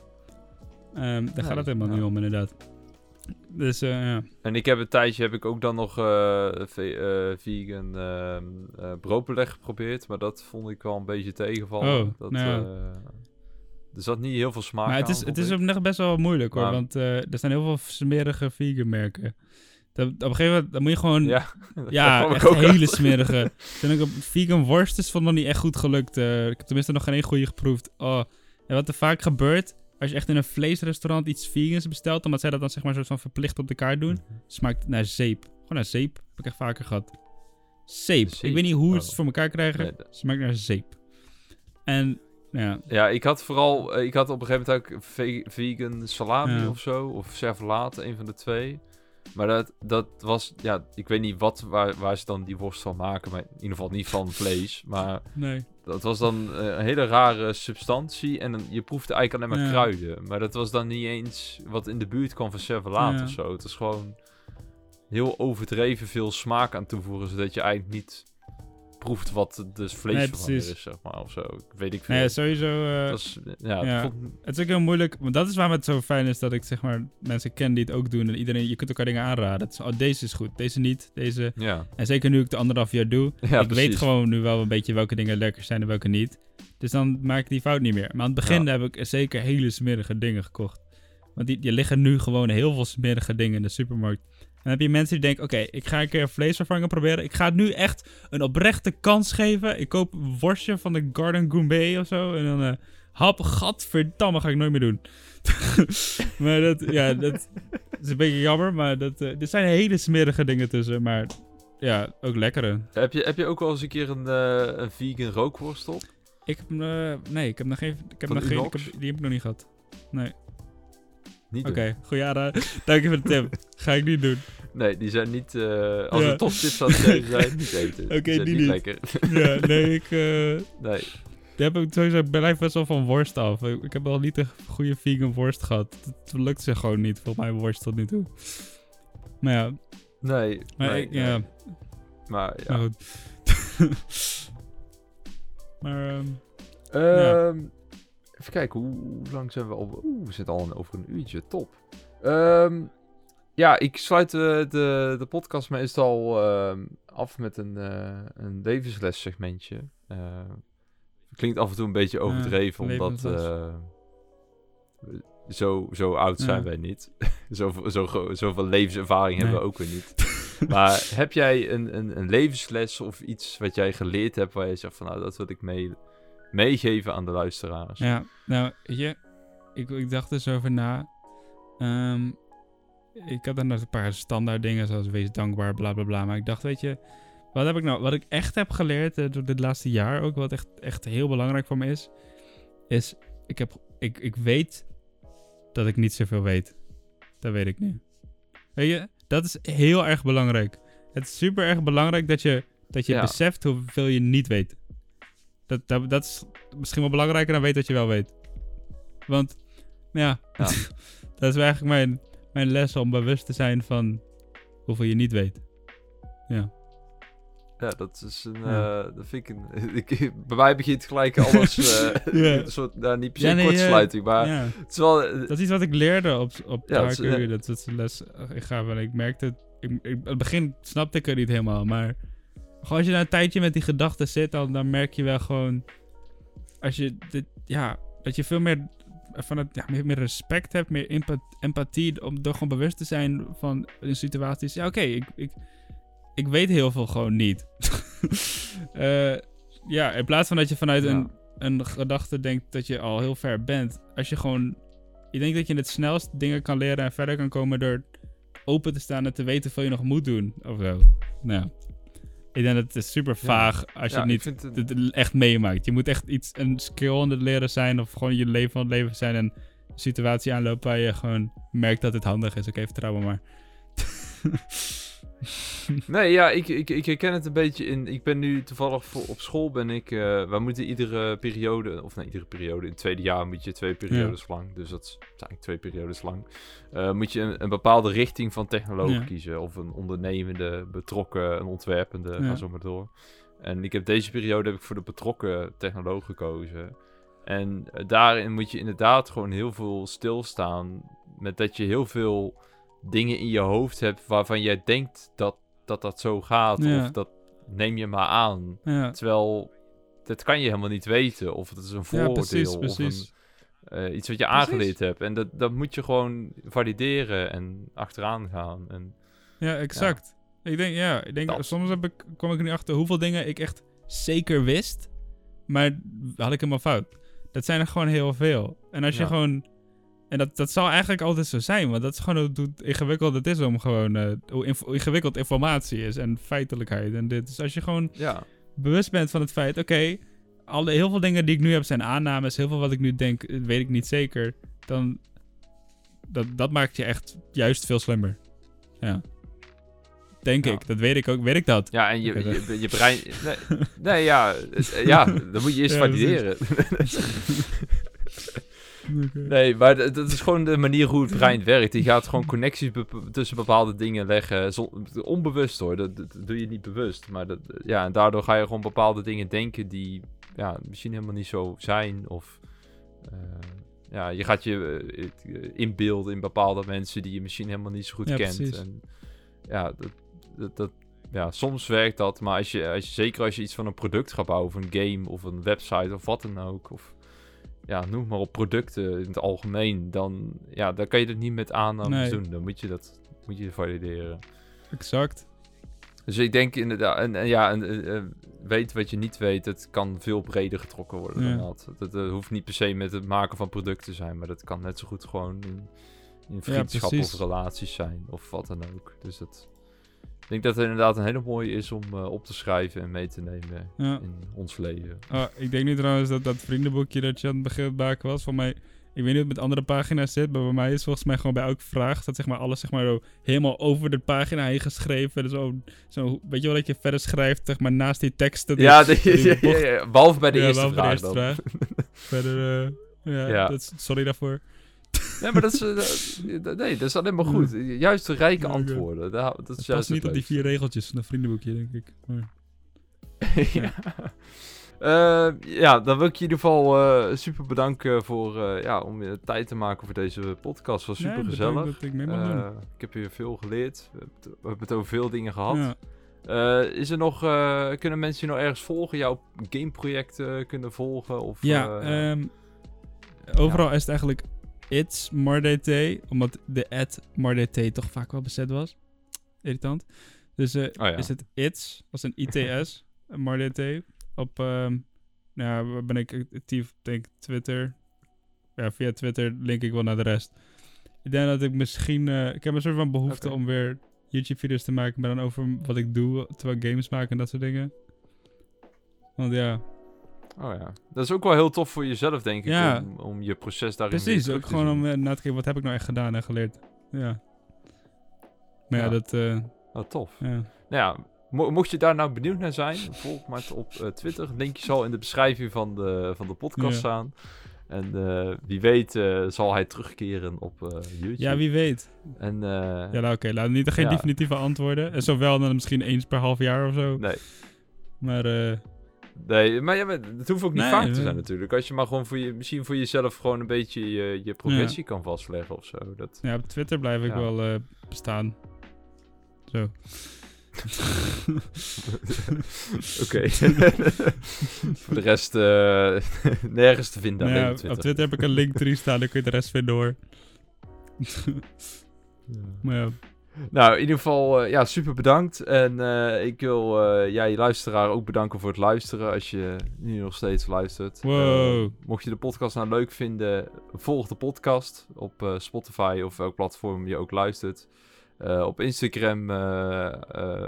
ehm, daar gaat het helemaal niet om, inderdaad. Dus, eh, ja. En ik heb een tijdje heb ik ook dan nog ve- eh, vegan ehm, eh, broodbeleg geprobeerd, maar dat vond ik wel een beetje tegenvallen. Oh, dat, ja. Er zat niet heel veel smaak Maar het aan, is, het vond is ook nog best wel moeilijk hoor. Maar- Want eh, er zijn heel veel smerige vegan merken. Dat, op een gegeven moment dan moet je gewoon. Ja, [laughs] Ja, echt ook hele smerige. Toen ik op vegan worst is vond nog niet echt goed gelukt. eh. ik heb tenminste nog geen één goede geproefd. Oh. En wat er vaak gebeurt. Als je echt in een vleesrestaurant iets vegans bestelt. Omdat zij dat dan zeg maar soort van verplicht op de kaart doen. Smaakt naar zeep. Gewoon naar zeep. Heb ik echt vaker gehad. Zeep. Zeep? Ik weet niet hoe ze Oh. het voor elkaar krijgen. Nee, dat- Smaakt naar zeep. En ja. Ja, ik had vooral, eh, ik had op een gegeven moment ook ve- vegan salami Ja. of zo, of een van de twee. Maar dat, dat was, ja, ik weet niet wat, waar, waar ze dan die worst van maken, maar in ieder geval niet van vlees. Maar Nee. dat was dan eh, een hele rare substantie en je proefde eigenlijk alleen maar Ja. kruiden. Maar dat was dan niet eens wat in de buurt kwam van servalaat Ja. of zo. Het is gewoon heel overdreven veel smaak aan toevoegen, zodat je eigenlijk niet proeft wat de Nee, vleesvervanger precies. is, zeg maar, of zo. Weet ik veel. Nee, sowieso. eh, Dat is, ja, ja. het vond- Het is ook heel moeilijk, want dat is waarom het zo fijn is dat ik zeg maar mensen ken die het ook doen. En iedereen, je kunt elkaar dingen aanraden. Is, oh, deze is goed, deze niet, deze. ja. En zeker nu ik de anderhalf jaar doe, [laughs] Ja, ik precies. weet gewoon nu wel een beetje welke dingen lekker zijn en welke niet. Dus dan maak ik die fout niet meer. Maar aan het begin heb ik zeker hele smerige dingen gekocht. Want die, die liggen nu gewoon heel veel smerige dingen in de supermarkt. Dan heb je mensen die denken, oké, ik ga een keer vleesvervanger proberen. Ik ga het nu echt een oprechte kans geven. Ik koop een worstje van de Garden Gourmet of zo. En dan, eh hap, gadverdamme, ga ik nooit meer doen. [laughs] maar dat, ja, dat is een beetje jammer. Maar dat, eh, er zijn hele smerige dingen tussen. Maar ja, ook lekkere. Heb je, heb je ook wel eens een keer een, eh, een vegan rookworst op? Ik heb, nee, ik heb nog geen, ik heb nog geen, ik Unox? heb, die heb ik nog niet gehad. Nee. Oké, doen. goeie Ara. Dank je voor de tip. [laughs] Ga ik niet doen. Nee, die zijn niet... eh, als Ja. een toptips zou zijn, zijn niet eten. Oké, die niet lekker. Ja, nee, [laughs] ik, eh Nee. die heb ik sowieso, blijf best wel van worst af. Ik, ik heb al niet een goede vegan worst gehad. Het lukt ze gewoon niet, volgens mij worst tot nu toe. Maar ja, Nee. maar nee, ik, nee. ja, Maar ja. maar goed. [laughs] maar, ehm, Ehm, Even kijken, hoe, hoe lang zijn we al? Oeh, we zitten al een- over een uurtje. Top. Ehm, ja, ik sluit de, de, de podcast meestal ehm, af met een, eh een levensles segmentje. Eh, klinkt af en toe een beetje overdreven, omdat eh, zo, zo oud zijn wij niet. zoveel, [laughs] zo, zoveel levenservaring hebben we ook weer niet. [laughs] maar heb jij een, een, een levensles of iets wat jij geleerd hebt waar je zegt van nou, dat wil ik mee, meegeven aan de luisteraars? Ja, nou, weet je, ik, ik dacht er zo over na. Ehm, ik had dan nog een paar standaard dingen, zoals wees dankbaar, bla bla bla. Maar ik dacht, weet je, Wat heb ik nou? Wat ik echt heb geleerd eh, door dit laatste jaar ook, wat echt, echt heel belangrijk voor me is, is ik, heb, ik, ik weet dat ik niet zoveel weet. Dat weet ik nu. Weet je, dat is heel erg belangrijk. Het is super erg belangrijk dat je, dat je Ja. beseft hoeveel je niet weet. Dat, dat, dat is misschien wel belangrijker dan weten wat je wel weet. Want, ja, Ja. [laughs] dat is eigenlijk mijn, mijn les om bewust te zijn van hoeveel je niet weet. Ja. Ja, dat is een. Ja. eh, dat vind ik een. [laughs] ik, bij mij begint gelijk alles. [laughs] Ja. Een soort. Nou, niet per se Ja, een nee, kortsluiting, maar. ja. Het is wel. eh, Dat is iets wat ik leerde op, op Ja. Dat, dat is een les ik ga en ik merkte het. Ik, ik, aan het begin snapte ik het niet helemaal, maar gewoon als je na een tijdje met die gedachten zit, dan, dan merk je wel gewoon, als je dit, ja, dat je veel meer van het, ja, meer, meer respect hebt, meer empa- empathie, om door gewoon bewust te zijn van in situaties. Ja, oké, ik, ik, ik weet heel veel gewoon niet. [laughs] Eh, ja, in plaats van dat je vanuit Ja. een, een gedachte denkt dat je al heel ver bent, als je gewoon ik denk dat je het snelst dingen kan leren en verder kan komen door open te staan en te weten hoeveel je nog moet doen. Of zo. Nou, ja. Ik denk dat het is super vaag als je ja, het niet vind het- het echt meemaakt. Je moet echt iets, een skill aan het leren zijn of gewoon je leven van het leven zijn en een situatie aanlopen waar je gewoon merkt dat het handig is. Oké, vertrouw me maar. [laughs] [laughs] Nee, ja, ik, ik, ik herken het een beetje in. Ik ben nu toevallig voor, op school ben ik. eh wij moeten iedere periode, of nee, iedere periode. In het tweede jaar moet je twee periodes lang. Dus dat is eigenlijk twee periodes lang. eh, moet je een, een bepaalde richting van technologie Ja. kiezen. Of een ondernemende, betrokken, een ontwerpende, Ja. ga zo maar door. En ik heb deze periode heb ik voor de betrokken technoloog gekozen. En eh, daarin moet je inderdaad gewoon heel veel stilstaan. Met dat je heel veel dingen in je hoofd hebt waarvan jij denkt dat dat, dat zo gaat. Ja. Of dat neem je maar aan. Ja, Terwijl dat kan je helemaal niet weten. Of het is een vooroordeel. precies, Of precies. een, eh, iets wat je Precies. aangeleerd hebt. En dat, dat moet je gewoon valideren en achteraan gaan. En Ja, exact. Ik denk, ja, ik denk, Dat. soms heb ik, kom ik er nu achter hoeveel dingen ik echt zeker wist, maar had ik helemaal fout. Dat zijn er gewoon heel veel. En als je gewoon, en dat, dat zal eigenlijk altijd zo zijn, want dat is gewoon hoe, ingewikkeld het is om gewoon, eh, hoe, inf- hoe ingewikkeld informatie is en feitelijkheid en dit. Dus als je gewoon ja, bewust bent van het feit, oké, alle heel veel dingen die ik nu heb zijn aannames, heel veel wat ik nu denk, eh, weet ik niet zeker, dan, dat, dat maakt je echt juist veel slimmer. Ja. Denk Ja. ik, dat weet ik ook, weet ik dat. ja, en je, je, je brein... Nee, nee ja, eh, ja, dan moet je [laughs] eerst Ja, valideren. [laughs] Nee, maar dat is gewoon de manier hoe het brein werkt. Die gaat gewoon connecties tussen bepaalde dingen leggen. Onbewust hoor, dat, dat doe je niet bewust. Maar dat, ja, en daardoor ga je gewoon bepaalde dingen denken die ja, misschien helemaal niet zo zijn. Of eh, ja, je gaat je eh, eh, inbeelden in bepaalde mensen die je misschien helemaal niet zo goed Ja, kent. precies. En ja, dat, dat, dat, ja, soms werkt dat. Maar als je, als je, zeker als je iets van een product gaat bouwen, of een game, of een website, of wat dan ook. Of ja, noem maar op producten in het algemeen, dan, ja, dan kan je het niet met aannames Nee. doen. Dan moet je dat moet je valideren. Exact. Dus ik denk inderdaad, en, en ja, en, eh, eh, weet wat je niet weet, het kan veel breder getrokken worden Ja. dan dat. Dat eh, hoeft niet per se met het maken van producten te zijn, maar dat kan net zo goed gewoon in, in vriendschap of relaties zijn, of wat dan ook. Dus dat, ik denk dat het inderdaad een hele mooie is om eh, op te schrijven en mee te nemen Ja. in ons leven. Oh, ik denk nu trouwens dat dat vriendenboekje dat je aan het begin maken was, van mij, ik weet niet hoe het met andere pagina's zit, maar bij mij is volgens mij gewoon bij elke vraag, dat zeg maar alles zeg maar zo helemaal over de pagina heen geschreven. Dus zo, zo, weet je wel dat je verder schrijft, zeg maar naast die teksten. Ja, de, die ja, behalve bij de eerste de vraag eerste dan. vraag. [laughs] Verder, eh, ja, Ja. Dat sorry daarvoor. Nee, maar dat is, eh, dat- nee, dat is alleen maar goed. Juist de rijke oké. antwoorden. Dat is Het juist past niet op die vier regeltjes van een vriendenboekje, denk ik. Maar, [laughs] ja. Eh, ja, dan wil ik je in ieder geval eh, super bedanken voor, eh, ja, om je tijd te maken voor deze podcast. Het was super Nee, gezellig. dat ik mee mag doen. ik heb hier veel geleerd. We hebben het, over veel dingen gehad. ja. Eh, is er nog, eh, kunnen mensen je nog ergens volgen? Jouw gameprojecten kunnen volgen? Of, Ja, eh, ehm, overal is het eigenlijk It's MarDT, omdat de at MarDT toch vaak wel bezet was. Irritant. Dus Oh ja. is het It's, als een ITS, [laughs] MarDT. Op, ehm nou, ja, ben ik actief? Denk Twitter. Ja, via Twitter link ik wel naar de rest. Ik denk dat ik misschien, eh, ik heb een soort van behoefte om weer YouTube-video's te maken, maar dan over wat ik doe terwijl games maak en dat soort dingen. Want ja, Oh ja. Dat is ook wel heel tof voor jezelf, denk ik. Ja. Om, om je proces daarin precies. terug Ook te gewoon om eh, na te kijken, wat heb ik nou echt gedaan en geleerd. Ja. Maar ja, Ja. dat... eh, tof. ja. Nou ja, mo- mocht je daar nou benieuwd naar zijn, [laughs] volg maar op eh, Twitter. Linkje zal in de beschrijving van de, van de podcast staan. En wie weet zal hij terugkeren op YouTube. ja, wie weet. En, Ja, nou oké, laat niet geen Ja. definitieve antwoorden. En zowel dan misschien eens per half jaar of zo. Nee, Maar nee, maar ja, maar het hoeft ook niet Nee, vaak te zijn natuurlijk. Als je maar gewoon voor je, misschien voor jezelf gewoon een beetje je, je progressie kan vastleggen of zo. Dat, ja, op Twitter blijf ik Ja. wel eh, bestaan. Zo. [laughs] Oké. [laughs] voor de rest eh, [laughs] nergens te vinden. Ja, Twitter. op Twitter heb ik een linktree staan, dan kun je de rest vinden hoor. Ja. maar ja, Nou, in ieder geval, eh, ja, super bedankt. En eh, ik wil eh ja, je luisteraar ook bedanken voor het luisteren. Als je nu nog steeds luistert. Wow. Mocht je de podcast nou leuk vinden, volg de podcast op Spotify of welk platform je ook luistert. Op Instagram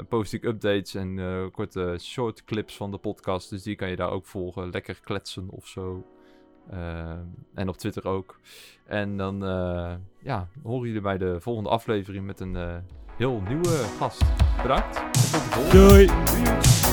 post ik updates en korte short clips van de podcast. Dus die kan je daar ook volgen. Lekker kletsen of zo. Eh, en op Twitter ook. En dan eh, ja, horen jullie bij de volgende aflevering met een eh, heel nieuwe gast. Bedankt. Tot de volgende. doei! Doei.